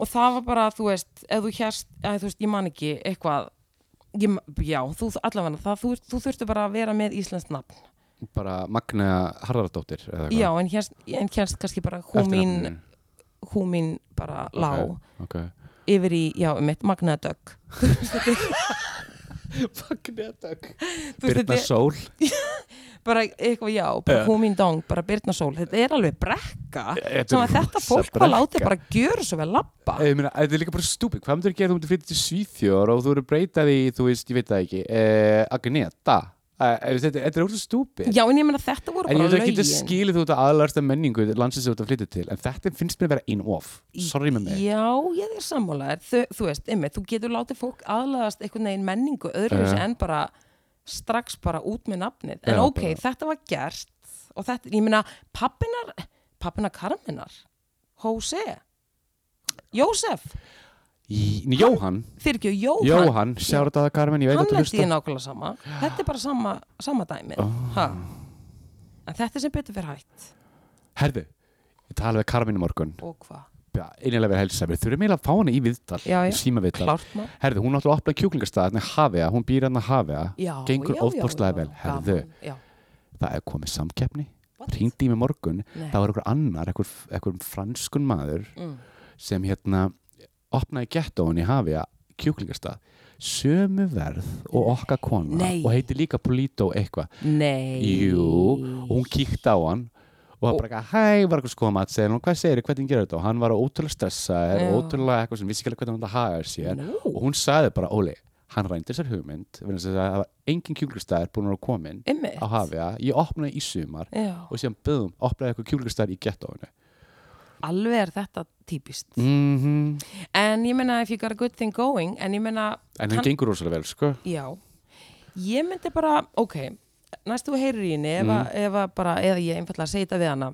Og það var bara, þú veist, ef þú hérst eða þú veist, ég man ekki eitthvað. Ég, já, þú allavega það, þú, þú þurftu bara að vera með íslenskt nafn Bara Magnea Harðardóttir? Já, en hérst, en hérst kannski bara húmín, húmín bara lá Ok, yfir í, já, um eitt. Magnea Dögg. Þú veist, Birna Sól. Bara eitthvað, já, bara húmín dong, bara Birna Sól. Þetta er alveg brekka. Sem að þetta fólk var látið bara gjöra svo vel lappa. Þetta er líka bara stúpid, hvað myndir gera þú myndir flytja til Svíþjór og þú eru breytað í, þú veist, ég veit það ekki, eh, Agneta, þetta, þetta er ósað stúpid. Já, en ég meina þetta voru En ég bara veit ekki að lögin. skilja þú þetta aðlarsta menningu landsins þú ert að flytja til, en þetta finnst mér að vera einu of, sorry með mig. Já, ég er sammálaðir. Þú, þú veist, ymmið, þú getur látið fólk aðlagast einhvern veginn menningu öðruvísi Já. en bara strax bara út með nafnið. En Já, ok, bara- þetta var gert og þetta, ég meina, pappinar, pappinar Karminar, Jose, Jósef, Jóhann, fyrir ekki, Jóhann, Jóhann, að Carmen, ég veit hann að þú lendi í hlusta. nákvæmlega sama. Þetta er bara sama, sama dæmið. Oh. Ha. En þetta er sem betur fyrir hætt. Herðu, ég talaði við Carmen í morgun, Og hvað? Já, einilega verið helsa, við þurfum eiginlega að fá hana í viðtal, Já, já. í síma viðtal. Klárt maður. Herðu, hún áttu að opna kjúklingastað, þannig Hafea, hún býr hann að Hafea, Já, gengur já, vel. Herðu, Já. það er komið samkeppni, What? hringdi í mig morgun, Nei. það var einhver annar, einhver, einhver franskun maður Mm. sem hérna opnaði gettóin í Hafea kjúklingastað sömu verð og okkar kona Nei. og heitir líka Polito eitthvað Nei. Jú, og hún kíkti á hann og var bara eitthvað, hæ, var eitthvað skoða mat segir hún, hvað segir þið, hvernig gerir þetta og hann var ótrúlega stressaður Já. ótrúlega eitthvað sem vissi ekki hvernig hann það hagar sér Nú. og hún sagði bara, Óli, hann rændi þessar hugmynd að það var engin kjúklustæðir búin að komin Einmitt. á hafja, ég opnaði í sumar Já. og síðan böðum, opnaði eitthvað kjúklustæðir í gettóinu alveg er þetta típist. Mm en ég meina if you got a good thing going en ég meina, en Hann- gengur rosalega vel, sko. Já. Ég myndi bara, ok næst þú heyrir í henni Mm. eða ég einfallega segi þetta við hana.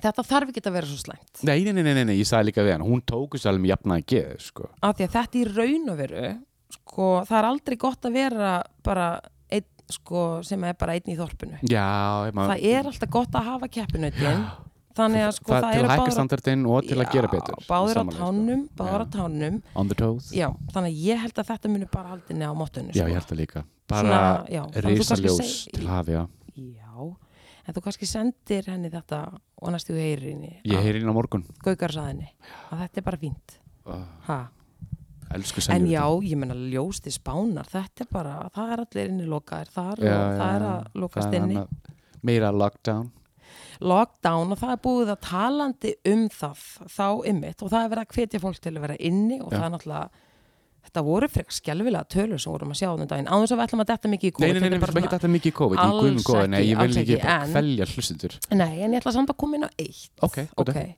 Þetta þarf ekki að vera svo slæmt. Nei, nei, nei, nei, nei, ég sagði líka við hann hún tóku sér alveg jafnaði geð, sko. Af því að þetta í raun og veru sko, það er aldrei gott að vera bara einn, sko, sem er bara einn í þorpinu. Já, maður það er alltaf gott að hafa keppinautin þannig að sko það, það til eru að hækka standardinn og til að gera betur Já, báðir á sko. tánum, báðir á Já. tánum. On the toes. Já, þannig að ég held að þetta muni bara haldinni á móttunni já, sko. ég held það líka. Bara Svona, já, þannig að þú risa kannski ljós seg- til hafja já, en þú kannski sendir henni þetta og næstu heyrir henni ég heyri inn á morgun. Gaugarsaðinni að þetta er bara fínt. Ha. elsku en já, ég menna ljósti spánar þetta er bara, það er allir inni lokaðir þar Já, og já, það er já. að lokast inni. meira lockdown lockdown og það er búið að talandi um það þá ymmit og það er verið að hvetja fólk til að vera inni og Já. það er náttúrulega þetta voru frekar skelvilega tölur sem vorum að sjá þannig daginn, á þess að við ætlum að detta mikið í COVID nei, nei, nei, bara við ekki svona- þetta mikið í COVID Alls guðum góði, nei, ekki, ég vil ekki ekki, en- felja hlustendur Nei, en ég ætla samt að koma inn á eitt ok, ok, okay.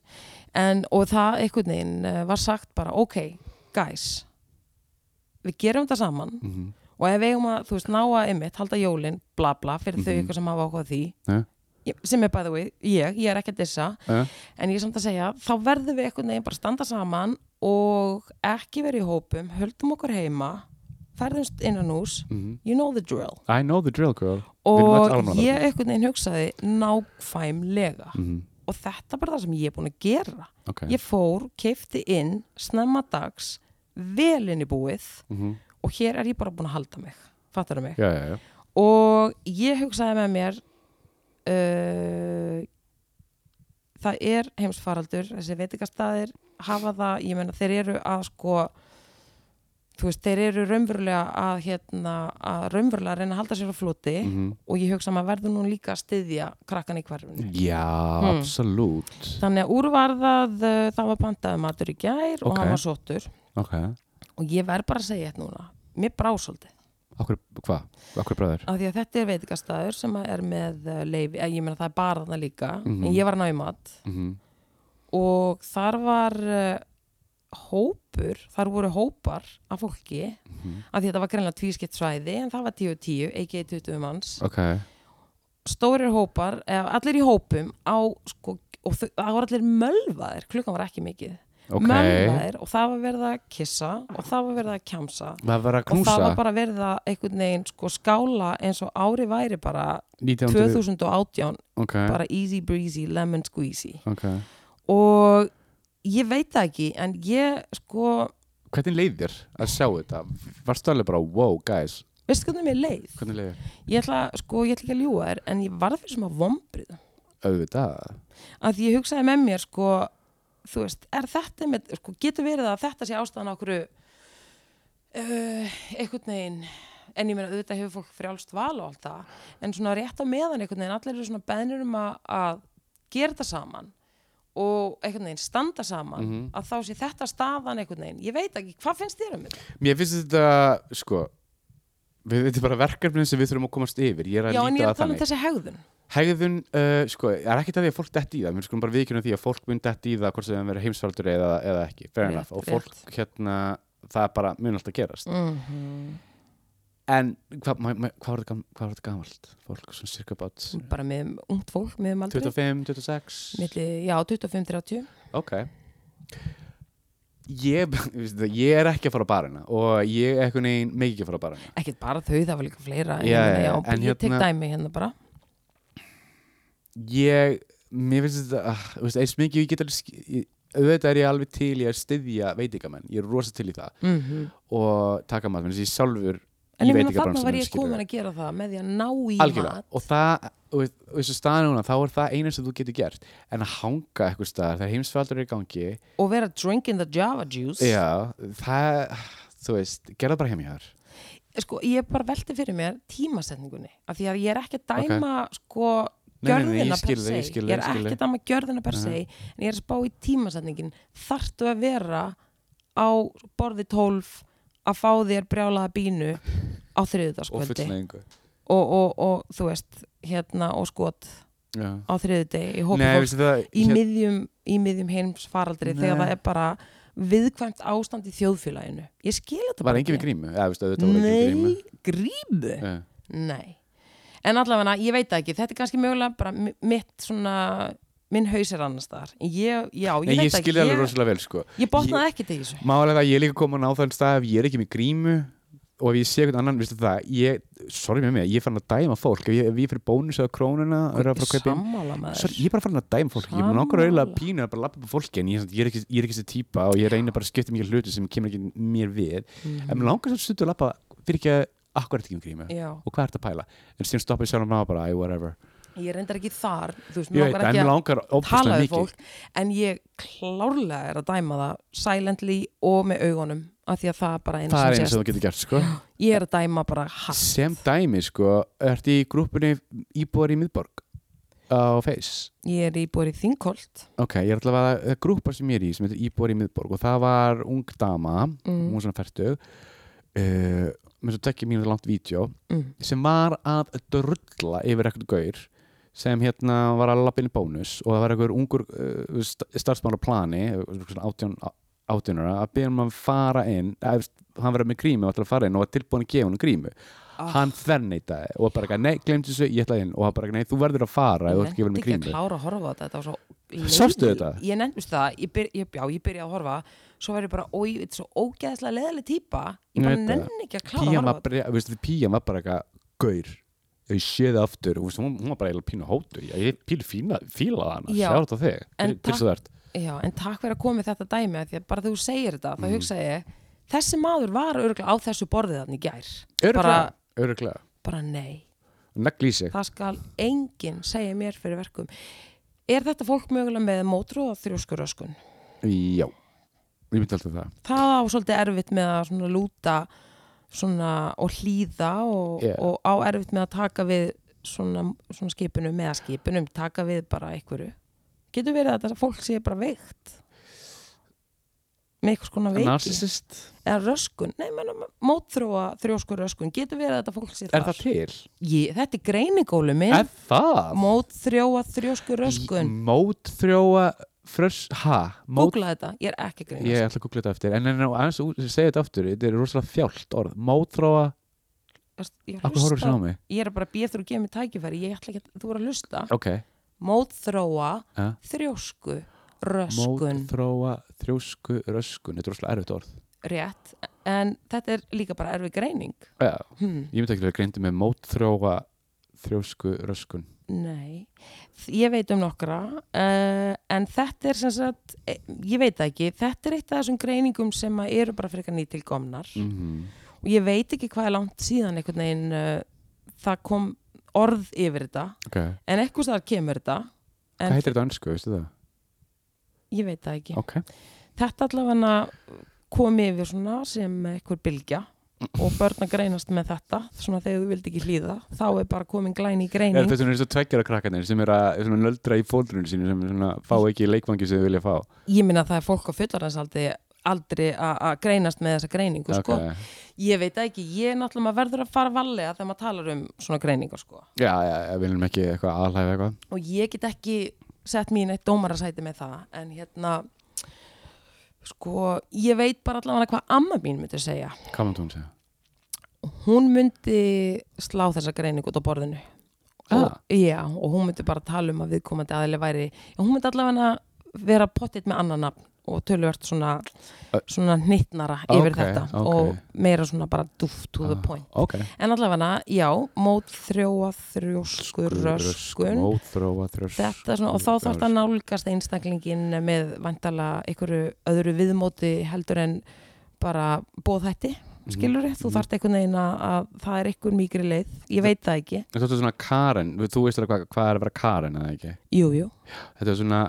en og það einhvern veginn uh, var sagt bara, ok, guys við gerum þetta saman mm og ef við eigum að, þú veist, ná að ymmit halda jólin, bla bla, fyrir þau Mhm. ykkur sem hafa áhugað því Ja. Sem er bæði við, ég, ég er ekki að dissa uh, en ég er samt að segja, þá verðum við einhvern veginn bara standa saman og ekki verið í hópum, höldum okkur heima ferðumst innan hús mm you know the drill. I know the drill girl. Og ég einhvern veginn hugsaði nákvæmlega mm og þetta er bara það sem ég er búin að gera. Ok. Ég fór, keifti inn snemma dags, vel inn í búið mm og hér er ég bara búin að halda mig fattar mig? Já, já, já. Og ég hugsaði með mér uh, það er heimsfaraldur þessi veitingastæðir hafa það, ég meina þeir eru að sko þú veist, þeir eru raunverulega að hérna, að raunverulega reyna að halda sér á floti mm og ég hugsa að maður verður nú líka að styðja krakkan í hverfinu. Já, Hmm. absolutt. Þannig að úrvarðað það var pantaði matur í gær og Ok. hann var sóttur. Ok, og ég verð bara að segja þetta núna mér brá svolítið okkur, hvað, okkur bræður? Af því að þetta er veitingastæður sem er með uh, leifi, að ég meina það er bara þarna líka Mhm. en ég var að ná í mat. Mm og þar var uh, hópur, þar voru hópar af fólki, -hmm. af því að þetta var greinlega tvískipt svæði en það var 10-10, ekki 20 manns. Ok, stórir hópar, eða allir í hópum á, sko, og það voru allir mölvaðir, klukkan var ekki mikið ok. Mölvaðir og það var verið að kissa og það var verið að kjamsa. Það var að og það var bara verið að einhvern veginn sko skála eins og ári væri bara 1900 2018 ok, bara easy breezy lemon squeezy. Ok. Og ég veit það ekki en ég sko hvernig leið þér að sjá þetta? Varstu alveg bara, wow guys. Veistu hvernig mér leið? Hvernig leið ég ætla, sko, ég ætla ekki að ljúga þér en ég varð fyrir sem að vombrið auðvitað að ég hugsaði með mér sko þú veist, er þetta með, sko, getur verið að þetta sé ástæðan okkur uh, einhvern veginn en ég meina auðvitað hefur fólk frjálst val og allt það en svona rétt á meðan einhvern veginn allir eru svona beðnir um að, að gera þetta saman og einhvern veginn standa saman Mhm. að þá sé þetta staðan einhvern veginn ég veit ekki, hvað finnst þér um þetta? mér finnst þetta, sko við, þetta er bara verkefnin sem við þurfum að komast yfir. Ég er að Já, en ég líta er að að tala um þannig. þessi hegðun. Hegðun, uh, sko, það er ekkert að því að fólk detti í það. Við skulum bara viðkynna því að fólk mun detti í það hvort sem það verður heimsfaldur eða, eða ekki. Fair Rétt, enough, og fólk hérna það er bara mun alltaf gerast. Mm en hvað hva, hva, hvað var þetta gam- hvað var þetta gamalt fólk, svona cirka about bara með ungt fólk, með um aldrei 25, 26 Milli, já, 25-30 ok ég, ég er ekki að fara á barina og ég er eitthvað neginn mikið ekki að fara á barina. Ekkert bara þau, það var líka fleira Já, ég, meina, já, já, en ég tek hérna- dæmi hérna bara. Ég, mér finnst þetta uh, veist, eins mikið ég get alveg sk- ég- auðvitað er ég alveg til í að styðja veitingamenn, ég er rosa til í það. Mm og taka maður, að ég sjálfur en ég meina þarna veitingabransanum, var ég komin að gera það með því að ná í algjörlega, mat. Og það og þessu staðan núna, þá er það eina sem þú getur gert en að hanga eitthvað staðar heimsfaldur er í gangi. Og vera drinking the java juice. Já, það, þú veist gerða bara heim í þar sko, ég bara velti fyrir mér tímasetningunni af því að ég er ekki að dæma sko nei, ég gjörðina per se. ég ég er ekki að dæma gjörðina per se en ég er að spá í tímasetningin. Þarftu að vera á borði 12 að fá þér brjálaða bínu á og þriðudagskvöldi fullnæðingu og, og, og þú veist hérna og skot Já. á þriðudegi í Nei, veistu það í, hér- miðjum, miðjum heimsfaraldri þegar Nei. það er bara viðkvæmt ástand í þjóðfélaginu ég skil þetta bara við grímu Nei, grímu? Já. Nei. En allavega, ég veit ekki, þetta er kannski mögulega bara mi- mitt svona, minn haus er annars þar. Ég, já, ég Nei, ég ekki, alveg rosalega vel sko. ég botnaði ekki til þessu. Málega það, ég er líka komin á þann stað ef ég er ekki með grímu og ef ég sé eitthvað annan, veistu það ég, sorry með mig, ég er farin að dæma fólk ef ég, ef ég fyrir bónus eða krónuna og að að Sammála með þér. ég er bara farin að dæma fólk, ég er langar að eiginlega Sammála. pínu að bara lappa upp á fólki en ég, ég, er ekki, ég er ekki þessi típa og ég reynir bara að skipta mikið hluti sem kemur ekki mér við Mhm. en mér langar svo stundu að lappa fyrir ekki að akkur ekki um grímu Já, og hvað er þetta að pæla en síðan stoppa ég sjálf ná bara, æ, whatever ég reyndar ekki þar, þú veist, mér langar ekki mér að langar tala mikið fólk, en ég klárlega er að dæma það silently og með augunum, af því að það er bara eins það er eins og þú getur gert sko. Ég er að dæma bara hatt. sem dæmi, sko, ertu í grúpunni íbúar í miðborg á Face Ég er íbúið í Þingholt. ok, ég er alltaf að grúpa sem ég er í sem heitir íbúar í miðborg og það var ung dama, Mm. hún er svona færtug uh, með svo tekja mínu langt vídeo Mm. sem var að drulla yfir ekkert gaur sem hérna var að lappa inn í bónus og það var einhver ungur uh, st starfsmann á plani átjónara að byrja um að fara inn að, hann verið með grímu og ætlaði að fara inn og var tilbúin að gefa hann grímu. Ah. hann þverneitaði og bara nei, glemt þessu, ég ætlaði inn. Og hann bara, nei, þú verður að fara ef þú ert ekki verið með ekki að klára að horfa á þetta, þetta svo Sástu þetta? Ég nefnist það, ég, byr, ég, já, ég byrjaði að horfa svo ég bara, oi, þetta er svo ógeðslega leðileg típa. Ég Ég bara nenni ekki að klára að horfa á þetta. pían var bara eitthvað gaur ég séð aftur, hún, hún hún var bara eiginlega pínu hótu ég, pílu fína, fílaði hana, Já. sjá þetta þig. En þart Já, en takk fyrir að koma þetta dæmi af því að bara þú segir þetta, þá Mhm. hugsa ég þessi maður var örgulega á þessu borðið þannig í gær, öruglega, Bara- öruglega bara nei. Það skal enginn segja mér fyrir verkum. Er þetta fólk mögulega með mótru og þrjóskuröskun? já, ég myndi alltaf það. Það á svolítið erfitt með að lúta svona og hlýða og, Já. og á erfitt með að taka við svona, svona skipunum eða skipunum, taka við bara einhverju. Getur verið að þetta fólk sé bara veikt? Með einhvers konar veiki? Narcissist, eða röskun, nei, menna, mótþróa þrjóskur röskun, getur verið að þetta fólk sé er þar? það til? Ég, þetta er greiningólu minn. Mótþróa þrjóskur röskun. mótþrjóa frös, ha? Mót, googla þetta, ég er ekki að ég ætla að googla þetta eftir en aðeins að segja þetta aftur þetta er rosalega þjált orð. Mótþróa, ég, akkur hlusta- það á mig? Ég er bara að býja þurr að gefa mig tækifæri ég ætla ekki að, þú er að hlusta. Ok, mótþróa Ja. þrjósku röskun. Mótþróa þrjósku, röskun þetta er rosalega erfitt orð. Rétt, en þetta er líka bara erfi greining. Já, hm, ég myndi ekki vera greindi með mótþróa þrjósku, röskun nei. Ég veit um nokkra uh, en þetta er sem sagt eh, ég veit ekki, þetta er eitt af þessum greiningum sem eru bara fyrir eitthvað nýtilkomnar. Mm og ég veit ekki hvað er langt síðan einhvern veginn uh, það kom orð yfir þetta. Ok, en eitthvað staðar kemur þetta hvað en heitir þetta önsku, veistu það? ég veit það ekki. Ok, þetta allavega kom yfir svona sem einhver bylgja og börn að greinast með þetta svona þegar þú vildi ekki hlýða þá er bara komin glæni í er greining þetta svona eins og tveggjara krakkarnir sem er að svona nöldra í fóldrunum sínu sem svona fá ekki leikvangi sem þau vilja fá ég minna að það er fólk á fullarhansaldi aldrei að greinast með þessa greiningu sko. ok, ég veit ekki, ég er náttúrulega verður að fara valega þegar maður talar um svona greiningar sko. já, já, við viljum ekki eitthvað eitthvað og ég get ekki sett mín eitt dómarasæti með það en hérna sko, ég veit bara allavega hvað amma mín myndi segja hvað maður hún segja? hún myndi slá þessa greiningu út á borðinu og, Ah. já, og hún myndi bara tala um að viðkomandi aðli væri hún myndi allavega vera pottitt með annan nafn og töluvert svona, svona hnittnara yfir Ok, þetta ok. og meira svona bara duft to the Ah, point. ok, en allavega, já, mót þrjóa þrjóskur röskun. mótþróa þrjósk þetta er svona, og þá þarf það að nálgast einstaklingin með vantala einhverju öðru viðmóti heldur en bara bóðhætti skilur Mhm, þú þarft einhvern veginn að, að það er einhver mýgri leið, ég veit það ekki. Þetta er svona Karen, þú veist alveg hvað, hvað er að vera Karen eða ekki? jú, jú, Þetta er svona,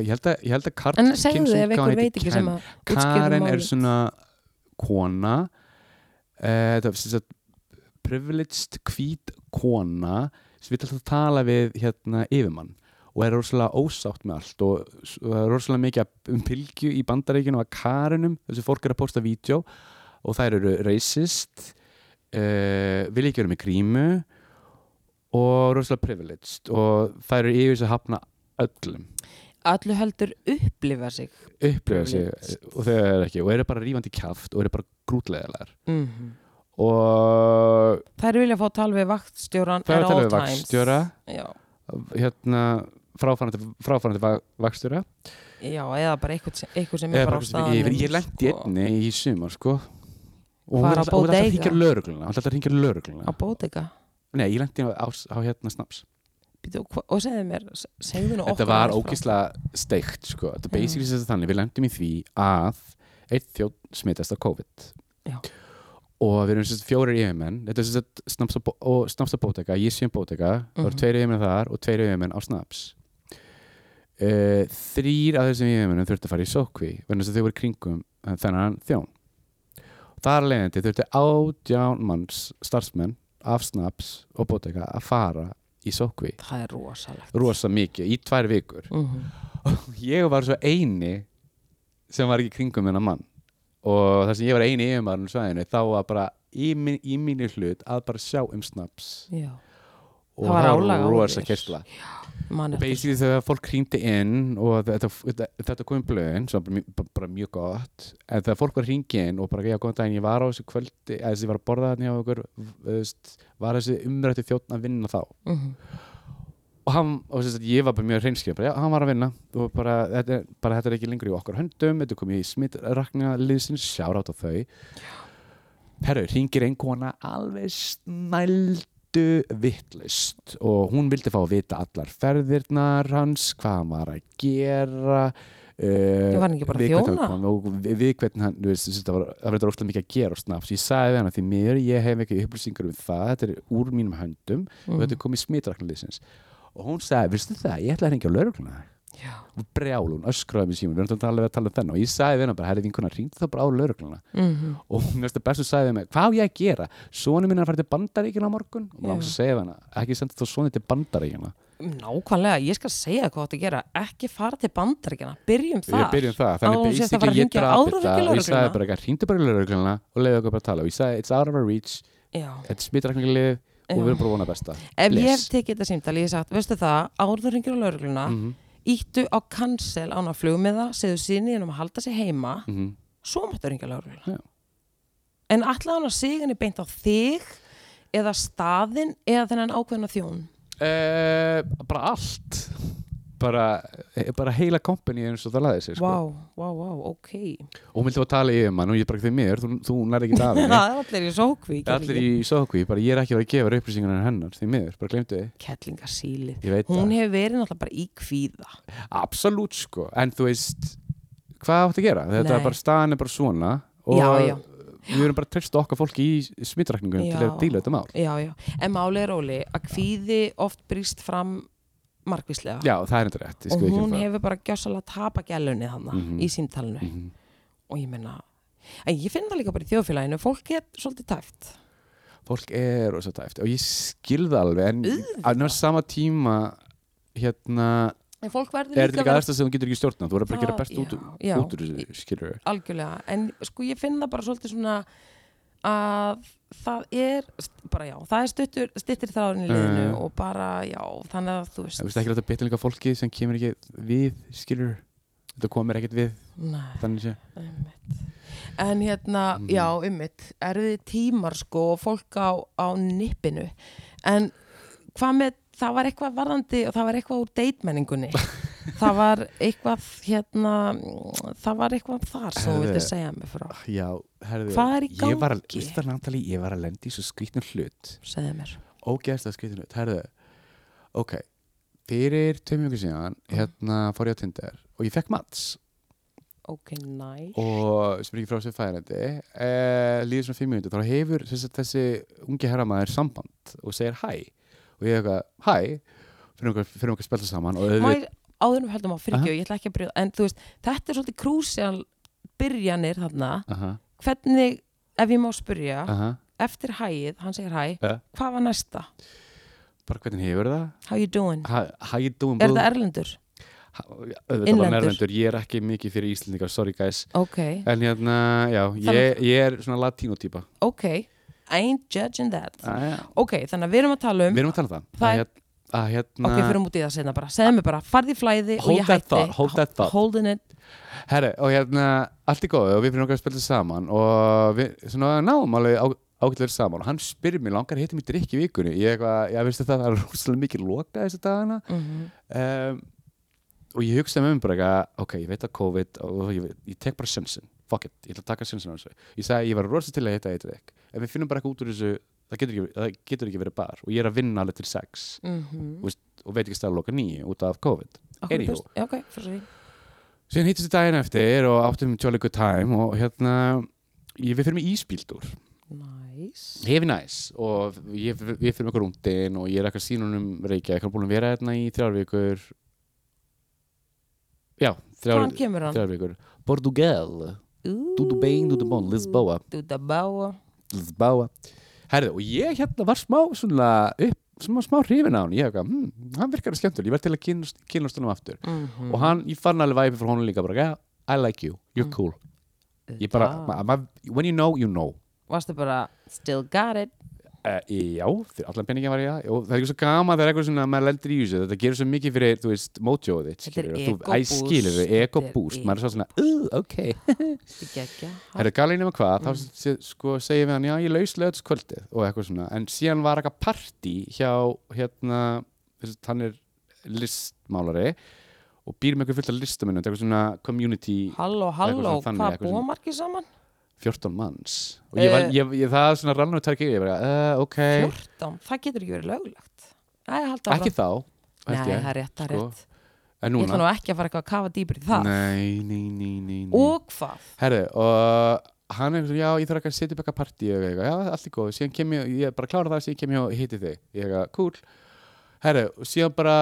ég held að, ég held að Karl en segðu þið ef einhver veit ekki sem að Karen er svona kona. Uh, þetta er sem sagt privileged hvít kona sem vil alltaf tala við hérna yfirmann og er rosalega ósátt með allt og og það er rosalega mikið um pilgju í bandaríkinu og að Karenum, þessi fólk er að posta vídeo og þær eru racist uh, vilja ekki vera með grímu og rosalega privileged. Og þær eru yfir þess að hafna öllum. Allu heldur upplifa sig upplifa sig og þau eru ekki. Og eru bara rífandi kjaft og eru bara grútlegaðar mm og Þær vilja fá tal við vaktstjóran að tala all við Já, hérna fráfærandi, fráfærandi va- vakstjóra já, eða bara eitthvað sem, eitthvað sem er bara á bara sem staðnum yfir, ég lendi sko. einni í sumar sko og hún á er alltaf- er að hringja lögregluna hún er alltaf að hringja lögregluna Á bótega nei, ég lendi á, á, á hérna snaps Býtu, Og segðu mér, segðu nú okkur þetta var ógislega steikt sko. þetta Já. basically mm. þannig, við lendum í því að eitt þjótt smitast af COVID Já. og við erum fjórir yfirmenn þetta er sagt snaps og, og snaps og bótega ég sé um bótega, það Mhm. eru tveir yfirmenn þar og tveir yfirmenn á snaps uh, þrýr af þessum yfirmennum þurfti að fara í sókví vegna þess að þau voru kringum eh, þennan þjón þar leiðandi þurfti átján manns starfsmenn af snaps og bótega að fara í sókví Það er rosalegt. Rosa mikið, í tvær vikur. Mhm. ég var svo eini sem var ekki í kringum hennar mann. Og þar sem ég var eini yfirmaðurinn á svæðinu þá var bara í, mín, í mínu hlut að bara sjá um snaps. Já, og Það var rosa þér. kersla mann og basically þegar fólk hringdi inn og þetta, þetta, þetta kom í blöðin sem var bara, bara, mjög gott en þegar fólk var hringi inn og bara góðan daginn ég var á þessu kvöldi eða þessi var að borða þarna hjá okkur var þessi umrætti þjóttn að vinna þá? Mhm. og hann, og þess að ég var bara mjög bara, já, hann var að vinna. Og bara þetta, bara, þetta er ekki lengur í okkar höndum þetta komið í smittrakna liðsins sjára á þau. Herru, ringir einn kona alveg snældu vittlist og hún vildi fá að vita allar ferðirnar hans hvað hann var að gera Uh, Var að við hann og við, hvernig hann, veist, það var, það þetta óslega mikið að gera á snaps, ég sagði við hann að því mér, ég hef ekki upplýsingar um það, þetta er úr mínum höndum og þetta er komið smitraknaliðsins og hún sagði, veistu það, ég ætla að hringja á laurugluna Já, og brjál, hún öskraði mig síma við erum talað að tala um þennan og ég sagði við hennar bara, herri vinkona, hringdu það bara á laurugluna Mhm. og hún veist að bestu sagði við mig, hvað á ég að gera? Sonu minn er að fara til bandaríkina á morgun. Og maður langs að segja hana, ekki senda þá sonu til bandaríkina Nákvæmlega, ég skal segja hvað þetta að gera ekki fara til bandaríkjana, byrjum þar. ég byrjum það, þannig að að ég áður en þetta. hringja og ég sagði bara, ekki, hringdu bara í laurugluna og leiði okkur bara að tala. Og er að íttu á cancel án á flugmiða, segðu sinni um að halda sig heima, mhm. svo máttu ringja á laurugluna Já. En hann að siginni beint á þig eða staðinn eða þennan ákveðna þjón Eh, bara allt bara, eh, bara heila kompani eins og það laði sig sko. Vá, vá, vá, ok. Og hún vildi að tala yfir mann og ég bara því mér, þú, þú nærði ekki af Það er allir í sókví allir í sókví, bara ég er ekki að vera að gefa upplýsingar hennar, því miður, bara Kettlingasílið ég veit Hún hefur verið náttúrulega bara í kvíða. Absolutt sko. En þú veist, hvað átt að gera? Þetta Nei. er bara staðan er bara svona og Já, já. við erum bara að treysta okkar fólki í smittrakningum til að díla þetta mál. Já, já, en máli er óli að kvíði oft brýst fram markvíslega já, það er þetta rétt, og hún um hefur bara gjössalega tapa gælunni þannig Mhm. í símtalinu Mhm. og ég menna en ég finn það líka bara í þjóðfélaginu fólk er svolítið tæft fólk er rosa tæft og ég skilða alveg en á náttúrulega sama tíma hérna en fólk verður er líka þetta ekki aðstæð sem þú getur ekki stjórna þú verður bara að gera best út, já, já. út úr þessu algjörlega, en sko ég finn það bara svolítið svona að það er bara já, það er stuttur, stuttir þráðin í liðinu Eh. og bara já, þannig að þú veist það veist. ekki að þetta líka fólki sem kemur ekki við skilur. Þetta komir ekkert við. Nei, þannig sé. Einmitt. en hérna, Mhm. já, ummitt erfið tímar sko og fólk á, á nippinu. En hvað með, það var eitthvað varðandi og það var eitthvað úr deitmenningunni það var eitthvað hérna það var eitthvað þar sem þú vildi segja mig frá. já, herðu Hvað er í ég var, að- gangi? það Natalie, ég var að lendi í svo skrýtnum hlut. Segðu mér. Ógeðslega skrýtnum hlut, herðu. Ok, fyrir tveim mjögur síðan Mm. hérna fór ég á Tinder og ég fekk mats. Ok, næ og sem er ekki frá sér færandi eh, líður svona fimm mínútur þá hefur þessi, þessi ungi herramaður samband og segir hæ og ég eitthvað hæ fyrir okkur að spelta saman og auðvitað ég áður en við höldum á Aha. fyrirgjöf, ég ætla ekki að byrja en þú veist, þetta er svolítið krúsjál byrjanir þarna, aha, hvernig ef ég má spyrja, aha, eftir hæið hann segir hæ, Ja. hvað var næsta? bara hvernig hefur það? How you doing? how, how you doing Er það erlendur? Innlendur. ég er ekki mikið fyrir Íslendingar, sorry guys. Ok, en hérna, já, ég, ég er svona latínotýpa ok. I ain't judging that. Ah, ok, þannig að við erum að tala um við erum að tala um það, Það að, er- að hérna ok, fyrir út í það senna bara, segðu mig bara, farði flæði og ég hætti. thought, hold that thought. holding it, Herri, og hérna, allt í góðu og við fyrir okkar að spila saman og við svona náum alveg ágætlega saman og hann spyrir mér langar hitta mér drikk í vikunni? Ég eitthvað, já veistu það, það er rússalega mikið loka þessi dagana. Mm um, og ég hugsaði með mér bara eitthvað ok, ég veit að COVID og ég, ég tek bara sjensin, fuck it, ég ætla að taka sjensin á þessu. Ég sagði, ég var rosa til að hitta eitt en við finnum bara eitthvað út úr þessu það getur ekki, það getur ekki verið bar og ég er að vinna alveg til sex. -hmm. og veit ekki stæða loka nýju út af COVID. Anywho. já, ok, fyrir því. Síðan hittist við daginn eftir og áttum good time og hérna ég, við fyrir með íspíldur nice. Hefi næs og ég, við fyrir með okkur rúndin og ég er eitthvað sínunum reykja ég er búin að vera hérna í þrjár vikur. Já, þrjár, hvaðan kemur hann? þrjár vikur. Portugal, tudo bem, tudo bom, Lisboa. Dudabáa Lisboa herðu, og ég hérna var smá svona upp, smá, smá hrifin á hann ég hef eitthvað, hm, hann virkar skemmtur ég verð til að kynast, kynast honum aftur. Mhm. og hann, ég fann alveg væpi frá honum líka bara, yeah, I like you, you're Mm. cool. Ég bara, ma, ma, when you know, you know. Varstu bara, still got it Uh, já, fyrir allan peningin var ég og það er ekki svo gaman þegar eitthvað svona maður lendir í þessu þetta gerir svo mikið fyrir, þú veist, þitt Þetta er skilurðu, og þú- ego æ, skilur boost. þau, ego Þetta er boost. E- maður er svo svona, uh, ok. Það er galið nema hvað, Mm. þá sko segir við hann, já, ég laus lögðskvöldið og eitthvað svona, en síðan var eitthvað partí hjá, hérna að hann er listmálari og býr með eitthvað fullt af listamennum eitthvað svona community Halló, halló, hvað búa margir saman? 14 manns. Og ég var, Eh. ég, ég, það svona rann og tæki ég bara, uh, ok, 14, það getur ekki verið löglegt. Ekki þá Nei, það er rétt, það er sko. rétt. Ég ætla nú ekki að fara eitthvað að kafa dýpur í það. Nei, nei, nei, nei, nei. Og hvað? Herðu, og hann er já, ég þarf ekki að setja upp eitthvað partí og eitthvað, já, allt er góð, síðan kem ég, ég bara klára það, síðan kem ég og hitti þig. Ég eitthvað, cool. Herðu, og síðan bara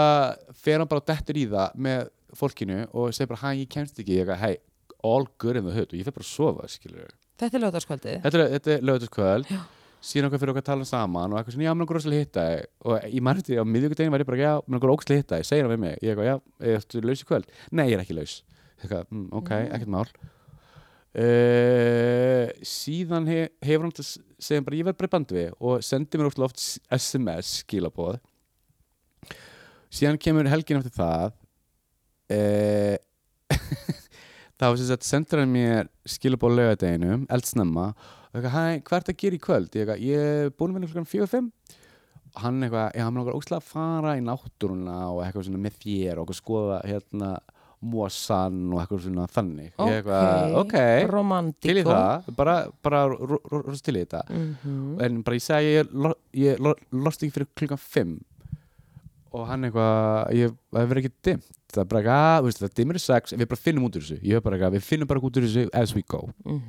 fer hann bara og dettur í það með fólkinu og segir bara, hæ, ég kemst ekki, ég eitthvað, hey, all good in the hood. Og ég fer bara að sofa, skilur Þetta er lögðarskvöldið Þetta er, er lögutaskvöld síðan okkar fyrir okkar að tala saman og eitthvað svona, já, mér langar rosalega að hitta og ég eftir, á miðvikudegin var ég bara, já, mér langar ógæslega að hitta segir hann við mig. Ég eitthvað, já, ertu laus í kvöld? Nei, ég er ekki laus. Eitthvað, mm, ok, Mm. ekkert mál. Uh, síðan he, hefur hann til að segja bara, ég verð bara í band við og sendi mér óslega oft SMS skilabóð síðan kemur helgin eftir það. Uh, þá sem sagt sendur hann mér skilabóð laugadeginum, eldsnemma og eitthvað, hæ, hvað ert að gera í kvöld? Ég, eitthvað, ég er búin að vinna klukkan 4-5 og hann eitthvað, já, hann langar óslega að fara í náttúruna og eitthvað svona með þér og eitthvað skoða hérna mosan og eitthvað svona þannig. Ég eitthvað, ok, Romantiko til í það bara, bara ro- ro- rosa til í þetta. Mhm. en bara ég segi ég, ég lo- lost ekki fyrir klukkan 5 og hann eitthvað ég, það verður ekki dimmt. Það er bara eitthvað, "Ah, þú veist, það dimmir í 6 við bara finnum út úr þessu, ég er bara eitthvað, við finnum bara út úr þessu as we go. Mhm.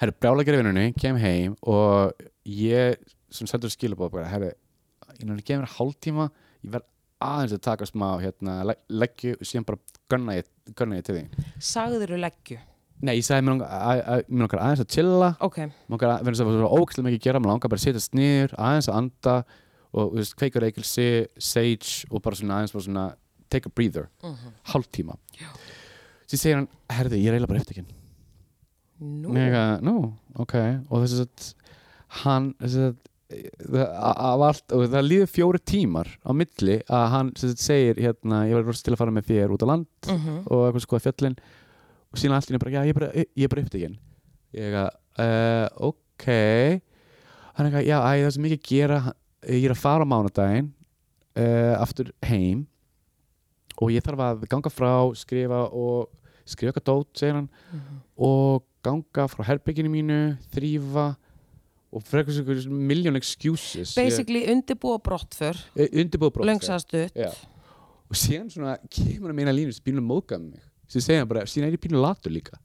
herru, brjála gerði vinnunni, kem heim og ég sem sendur skilabóð bara, herru, ég náttúrulega gefur mér hálftíma, ég verð aðeins að taka smá hérna, le leggju og síðan bara gunna ég, gunna ég til því Sagðirðu leggju? Nei, ég sagði mér að- að- langar aðeins að chilla. Ok, mér að, að að niður, aðeins að anda og þú veist, kveikur reykjelsi, sage og bara svona aðeins bara svona take a breather, Mhm. hálftíma. Síðan segir hann, herði, ég er eiginlega bara eftir nú? Nei, eitthvað, nú, ok. Og þess að hann þess að af allt, og það líður fjóri tímar á milli að hann sagt, segir hérna, ég var til að fara með þér út á land Mhm. og eitthvað skoða fjöllin. Og síðan allt í einu bara, já, ég er bara, er bara upptekinn. Ég eitthvað, uh, ok. Hann eitthvað, já, æ, það er svo mikið að gera ég er að fara á mánudaginn uh, aftur heim og ég þarf að ganga frá skrifa og skrifa eitthvað dót, segir hann Mhm. og ganga frá herbygginu mínu, þrýfa og frekar svo einhverjum miljón excuses. Basically undirbúa brottför undirbúið brott Löngsaðstutt. Já. og síðan svona kemur hann með eina línu sem bílum móðgað mig. Sem segja bara, síðan er ég pínu latur líka.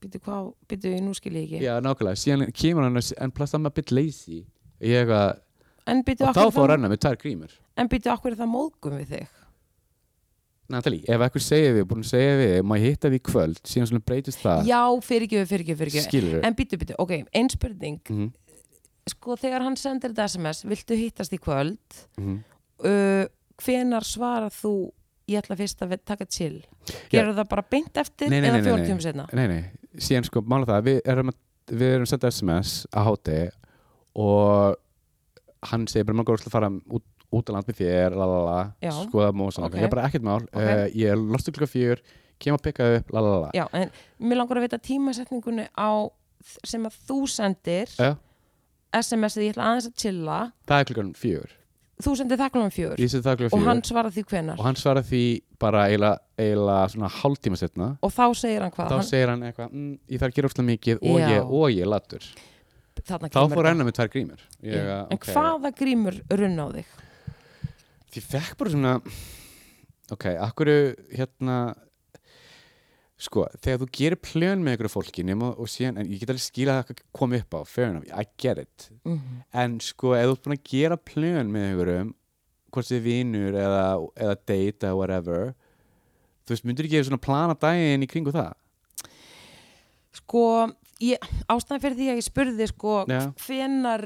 Býtu hvað, býtu, nú skil ég ekki. Já, nákvæmlega, síðan kemur hann en plast hann maður bit lazy. Ég eitthvað, En býtu, og þá fór hann með tvær grímur. En býtu, okkur það móðgum við þig? Natalie, ef eitthvað segir við, búin að segja við má ég hitta við kvöld, síðan svona breytist það. Já, fyrirgjöfu, fyrirgjöfu skilur En býtu, býtu, ok, ein spurning. Mm Sko, þegar hann sendir þetta SMS Viltu hittast í kvöld? -hmm. uh, Hvenar svarar þú ég ætla fyrst að taka chill? Gerur það bara beint eftir Nei, nei, eða nei, fjórum nei. Nei, nei, síðan sko, mála það við erum, við erum að senda SMS að háti og hann segir bara maður góður að fara út, út á land með þér, lalala skoða mósan, Ok. ég er bara ekkert mál. Ok. uh, ég er lostu klukka fjör, kem að pikka upp lalala, Já, en mér langar að vita tímasetningunni á sem að þú sendir Já. SMS-ið ég ætla aðeins að chilla. Það er klukkan fjör þú sendir það klokkan fjör það klukkan og fjör hann svarar því hvenar og hann svarar því bara eiginlega, svona hálftíma setna og þá segir hann hvað? Þá hann, segir hann eitthvað, mm, ég þarf að gera óslega mikið og Já. ég, og ég latur þarna þá fór enna með tvær grímur ég, Já. en ok. hvaða grímur runna á þig Því fekk bara svona Ok, akkur hérna Sko, þegar þú gerir plön með ykkur fólki nema og síðan, en ég get alveg skila það að koma upp á, fair enough, I get it mm en sko, ef þú ert búin að gera plön með ykkurum, hvort þið vinur eða, eða date eða whatever þú veist, myndir ekki svona plana daginn í kringu það? Sko, ástæðan fyrir því að ég spurði sko, Já. hvenar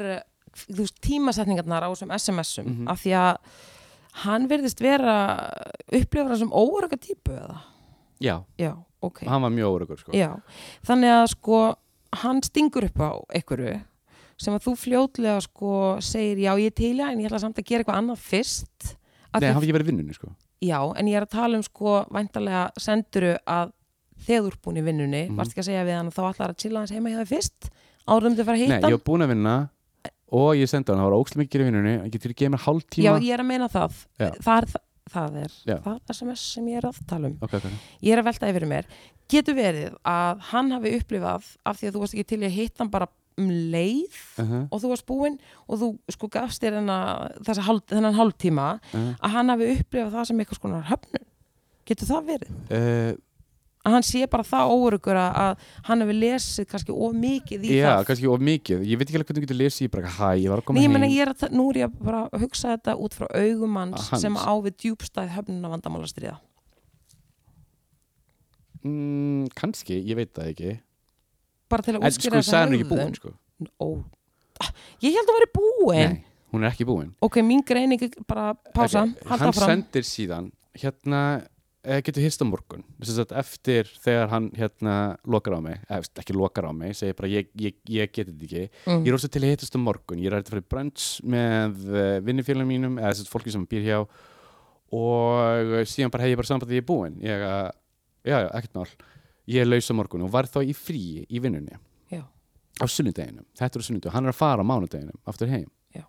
þú veist, tímasetningarnar á þessum SMS-um Mhm. af því að hann verðist vera upplifur hann sem óörga típu eða Já, já, ok hann var mjög órugur sko. Já, þannig að sko hann stingur upp á einhverju sem að þú fljótlega sko segir já ég er já en ég ætla samt að gera eitthvað annað fyrst Nei, hann að- ekki verið í vinnunni sko. Já, en ég er að tala um sko væntalega senduru að þegar þú ert búin í vinnunni Mhm. varst ekki að segja við hann að þá ætlar að chilla hans heima hjá þér fyrst árum þið fara að Nei, hitta ég var búin að vinna og ég sendi hann, það var ókslega mikið í vinnunni hann getur ekki mér hálf tíma Já, ég er að meina það. Það er, það er það SMS sem ég er að tala um. Ok, ok, ég er að velta yfir mér. Getur verið að hann hafi upplifað af því að þú varst ekki til að hitta hann bara um leið uh -huh. og þú varst búinn og þú sko gafst þér þennan, hálf, hálftíma Uh að hann hafi upplifað það sem eitthvað skonar höfnun? Getur það verið? -huh. Að hann sé bara það óurugur að að hann hefur lesið kannski of mikið í Já, það. kannski of mikið. Ég veit ekki alveg hvernig þú getur lesið Ég bara, hæ, ég var að koma Nei, heim. meina, ég er að, nú er ég bara að hugsa þetta út frá augum hans, hans. sem á við djúbstæð höfnuna vandamálastriða mm, Kannski, ég veit það ekki. Bara til að En útskýra sko, sagði hún ekki búin sko. Ó, Ah, ég held að vera búin. Nei, hún er ekki búin. Ok, mín greining er bara pása, Ok, eh, getur hist á morgun. Að eftir þegar hann hérna lokar á mig, eða ekki lokar á mig segir bara, ég, ég, ég geti þetta ekki. Mm. Ég er ósað til að hittast á morgun. Ég er að fara í brunch með uh, vinnufélagum mínum eða þess að fólki sem býr hjá. Og síðan bara hef ég bara samband að ég er búinn. Ég að, já, já, ekkert mál. Ég er laus á morgun og var þá í fríi í vinnunni. Já. á sunnudeginum. Þetta er á sunnudeginu, hann er að fara á mánudeginum aftur heim. Já.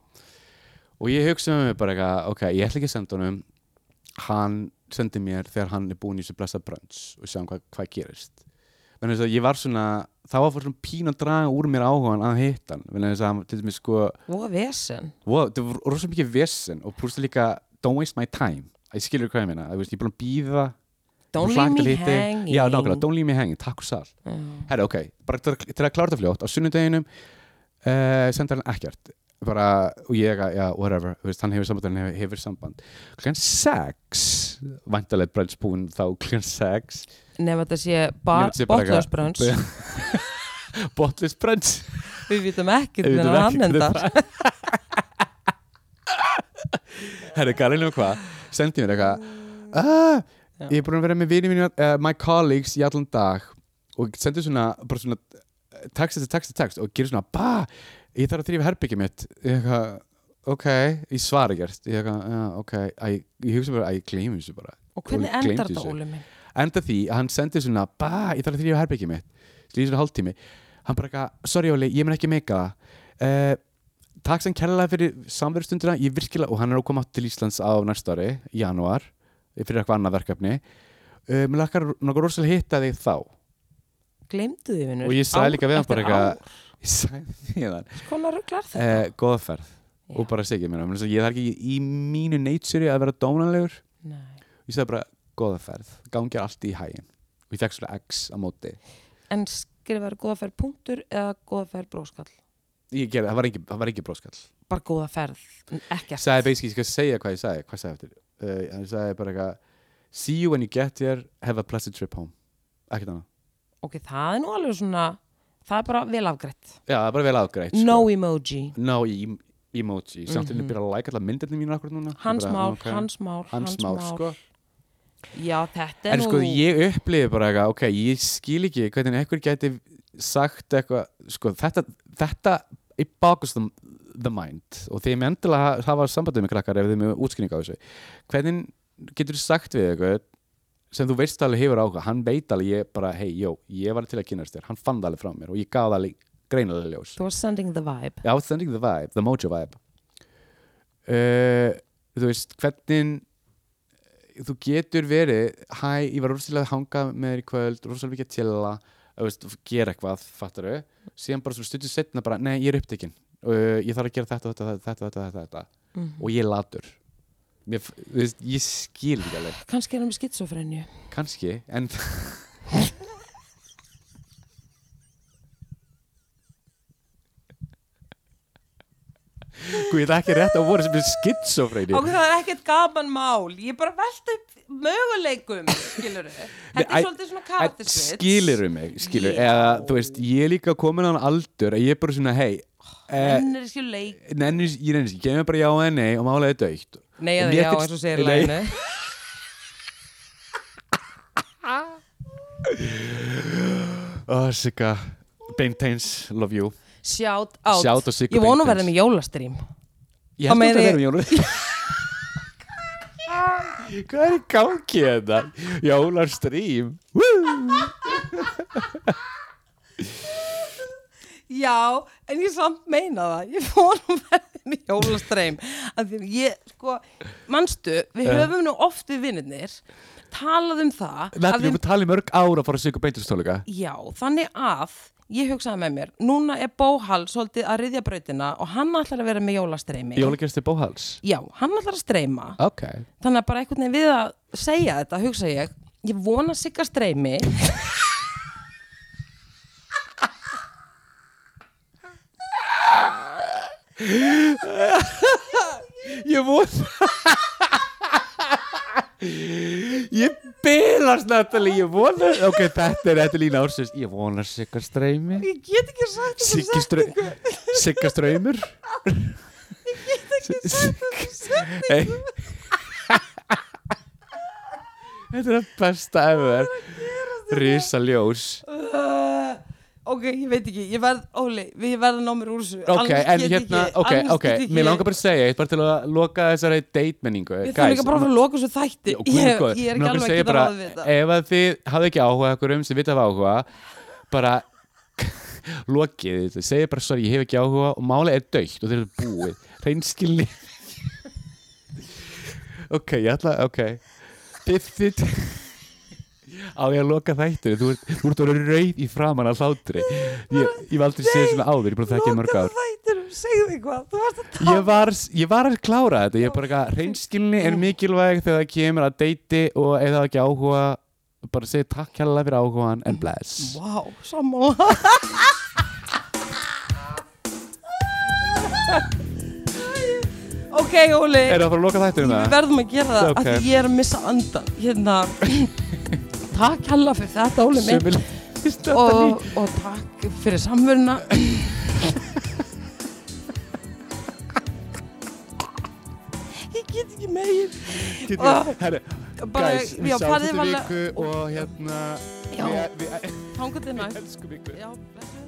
og ég hugsa með mig bara eitthvað, ok, ég ætla ekki að senda honum. Hann sendi mér þegar hann er búinn í þessu blessa brunch og sjá hvað, hvað gerist. Þannig að ég var svona þá var svona pín að draga úr mér áhugan að hitta hann. Þannig að hann til dæmis sko og vesen. Wow, það var rosa mikið vesen og pluss líka don't waste my time. Ég skilur hvað ég meina, ég er búin að býða don't leave me þig. hanging. Já, nákvæmlega, don't leave me hanging, takk og sal. Já. herri, ok, bara til, að- klára þetta fljótt á sunnudeginum uh, senda hann ekkert bara, og ég, já, whatever veist, hann hefur samband, hann hefur, hefur samband. Klukkan sex vantarlega brunchbúin þá klukkan sex. Nefn að þetta sé botless brunch. Við vitum vitum hvernig ekki hann hvernig endar. Herri, galinu og hvað? Sendi mér eitthvað. Ah, Já. ég er búin að vera með vini mínu uh, my colleagues í allan dag og sendi svona, bara svona eh, text text text og gerir svona bah, ég þarf að þrýfa herbyggi mitt. Ég eitthvað, ok, ég svara ekkert ég eitthvað, já, ok, Æ, ég hugsa bara að ég gleymi þessu bara. Og hvernig endar þetta. Óli minn? Enda því að hann sendi svona bah, ég þarf að þrýfa herbyggi mitt. Slýði svona hálftími hann bara eitthvað, sorry Óli, ég mun ekki meika það. Uh, takk sem kærlega fyrir samverðstundina, ég virkilega og hann er að koma til Íslands á næsta ári í janúar, fyrir eitthvað annað verkefni. Uh, mér lakkar nokkuð rosalega hitta þig þá. Glemdu því vinnur Og ég sagði líka við hann bara eitthvað-. Ég sagði við hann, skona rugglar þetta? Uh, góða ferð. Já. og bara segja mér, ég þarf ekki í mínu nature að vera dónalegur. Nei. ég sagði bara, góða ferð, gangi allt í hægin og ég fekk svona X á móti. En skrifaður góða ferð punktur eða góða ferð bróskall ég gerði, það var ekki, það var ekki bróskall bara góða ferð, ekkert. Sagði basically, ég skal segja hvað ég sagði hvað sagði eftir, uh, hann sagði bara eitthvað see you when you get here, have a pleasant trip home. Ekkert annað, ok, það er nú alveg svona það er bara vel afgreitt. Já, það er bara vel afgreitt no sko. emoji, no e emoji, samt til Mhm. að byrja að like allar myndirni mínu akkur núna. Hans mál, ok. hans mál hans mál, sko. Já, þetta er En nú sko ég upplifi bara eitthvað, ok, ég skil ekki hvernig einhver gæti sagt eitthvað, sko þetta, þetta í bakust the, mind og þegar ég endilega ha- hafa sambandið með krakkar ef þið með útskynning á þessu. Hvernig getur þú sagt við eitthvað sem þú veist alveg hefur áhuga, hann veit alveg ég bara, hei, jó, ég var til að kynast þér hann fann alveg frá mér og ég gaf alveg greinilega ljós. Þú var sending the vibe. I was sending the vibe, the mojo vibe. Uh, Þú veist, hvernig þú getur verið hæ, ég var rosalega að hanga með þér í kvöld rosalega mikið þú veist, gera eitthvað, fattar síðan bara stundið setna bara, nei, ég er upptekinn. Uh, ég þarf að gera þetta, þetta, þetta, þetta, þetta, þetta. mm. og ég latur Mér, veist, ég skil ekki alveg. Kannski er hann með skitsofrenju kannski, en Guð, ég ætla ekki rétt að voru sem er skitsofreini Ok, það er ekkert gaman mál. Ég er bara velt upp möguleikum Skilur Þetta Nei, er svolítið svona karaktersvits skilur mig, skilur Já. eða þú veist, ég er líka komin á hann aldur að ég er bara svona, hei eh, En er skilur leik nenni, ég nenni, ég gefur bara já eða nei og málega er dögt Nei, eða já, eins og segir læginu. Oh, Sigga, Beinteins, love you. Shout out. Shout Sigga Ég vonu verða með jólastrím. Ég held að það verðum jólar hvað er í gangi þetta jólarstrím Já, en ég samt meina það. Ég vonu að að ég, sko Manstu, við Ja. höfum nú oft við vinnirnir Talað um það að við erum að tala í mörg ára að fara að Sigga Beinteins tónleika Já, þannig að ég hugsaði með mér, núna er Bóhal svolítið að riðja brautina og hann ætlar að vera með jólastreymi. jólagersti bóhals Já, hann ætlar að streyma. ok, Þannig að bara einhvern veginn við að segja þetta, hugsa ég, ég vona sigga streymi. Ég vona Ég bylast Natalie Ég vona Ok, þetta er Natalie Nársins. Ég vona Sigga streymi Ég get ekki sagt þetta Siggi strö Sigga ströymur Hey. Þetta er það besta ever. Risa ljós Uh, ok, ég veit ekki, ég verð, Óli, ég verð að ná mér úr þessu. Ok, en ég hérna, ekki- ok, ok ég Mér ekki- langar bara að segja eitt Bara til að loka þessari date-menningu Ég þarf líka bara að loka þessu þætti. Ég, góður. ég er ekki alveg segja að geta bara, ráð við þetta. Ef að þið hafið ekki áhuga okkur um sem vita af áhuga bara lokið þetta, segja bara sorry, ég hef ekki áhuga og málið er dögt og þeir eru búið reynskilni ok, ég ætla, ok þið á ég að loka þættinu þú ert, þú ert orðið rauð í framan að hlátri. Ég, ég var aldrei séð svona áður ég að þekka í mörg ár. að ég var, ég var að klára þetta ég er bara eitthvað, reynskilni er mikilvæg þegar það kemur að deiti og ef það ekki áhuga bara segja takk hérlega fyrir áhugaðan en bless. Vá, sammála. Ok, Óli. Er það að fara að loka þættinu Við það? verðum að gera það Ok. okay. að ég er að missa andan Hérna Takk hella fyrir þetta, Óli minn. Og, og takk fyrir samveruna. Ég get ekki megin Get ég- Herri, bara, guys, við farið þetta viku og hérna Já. við, elskum blessuð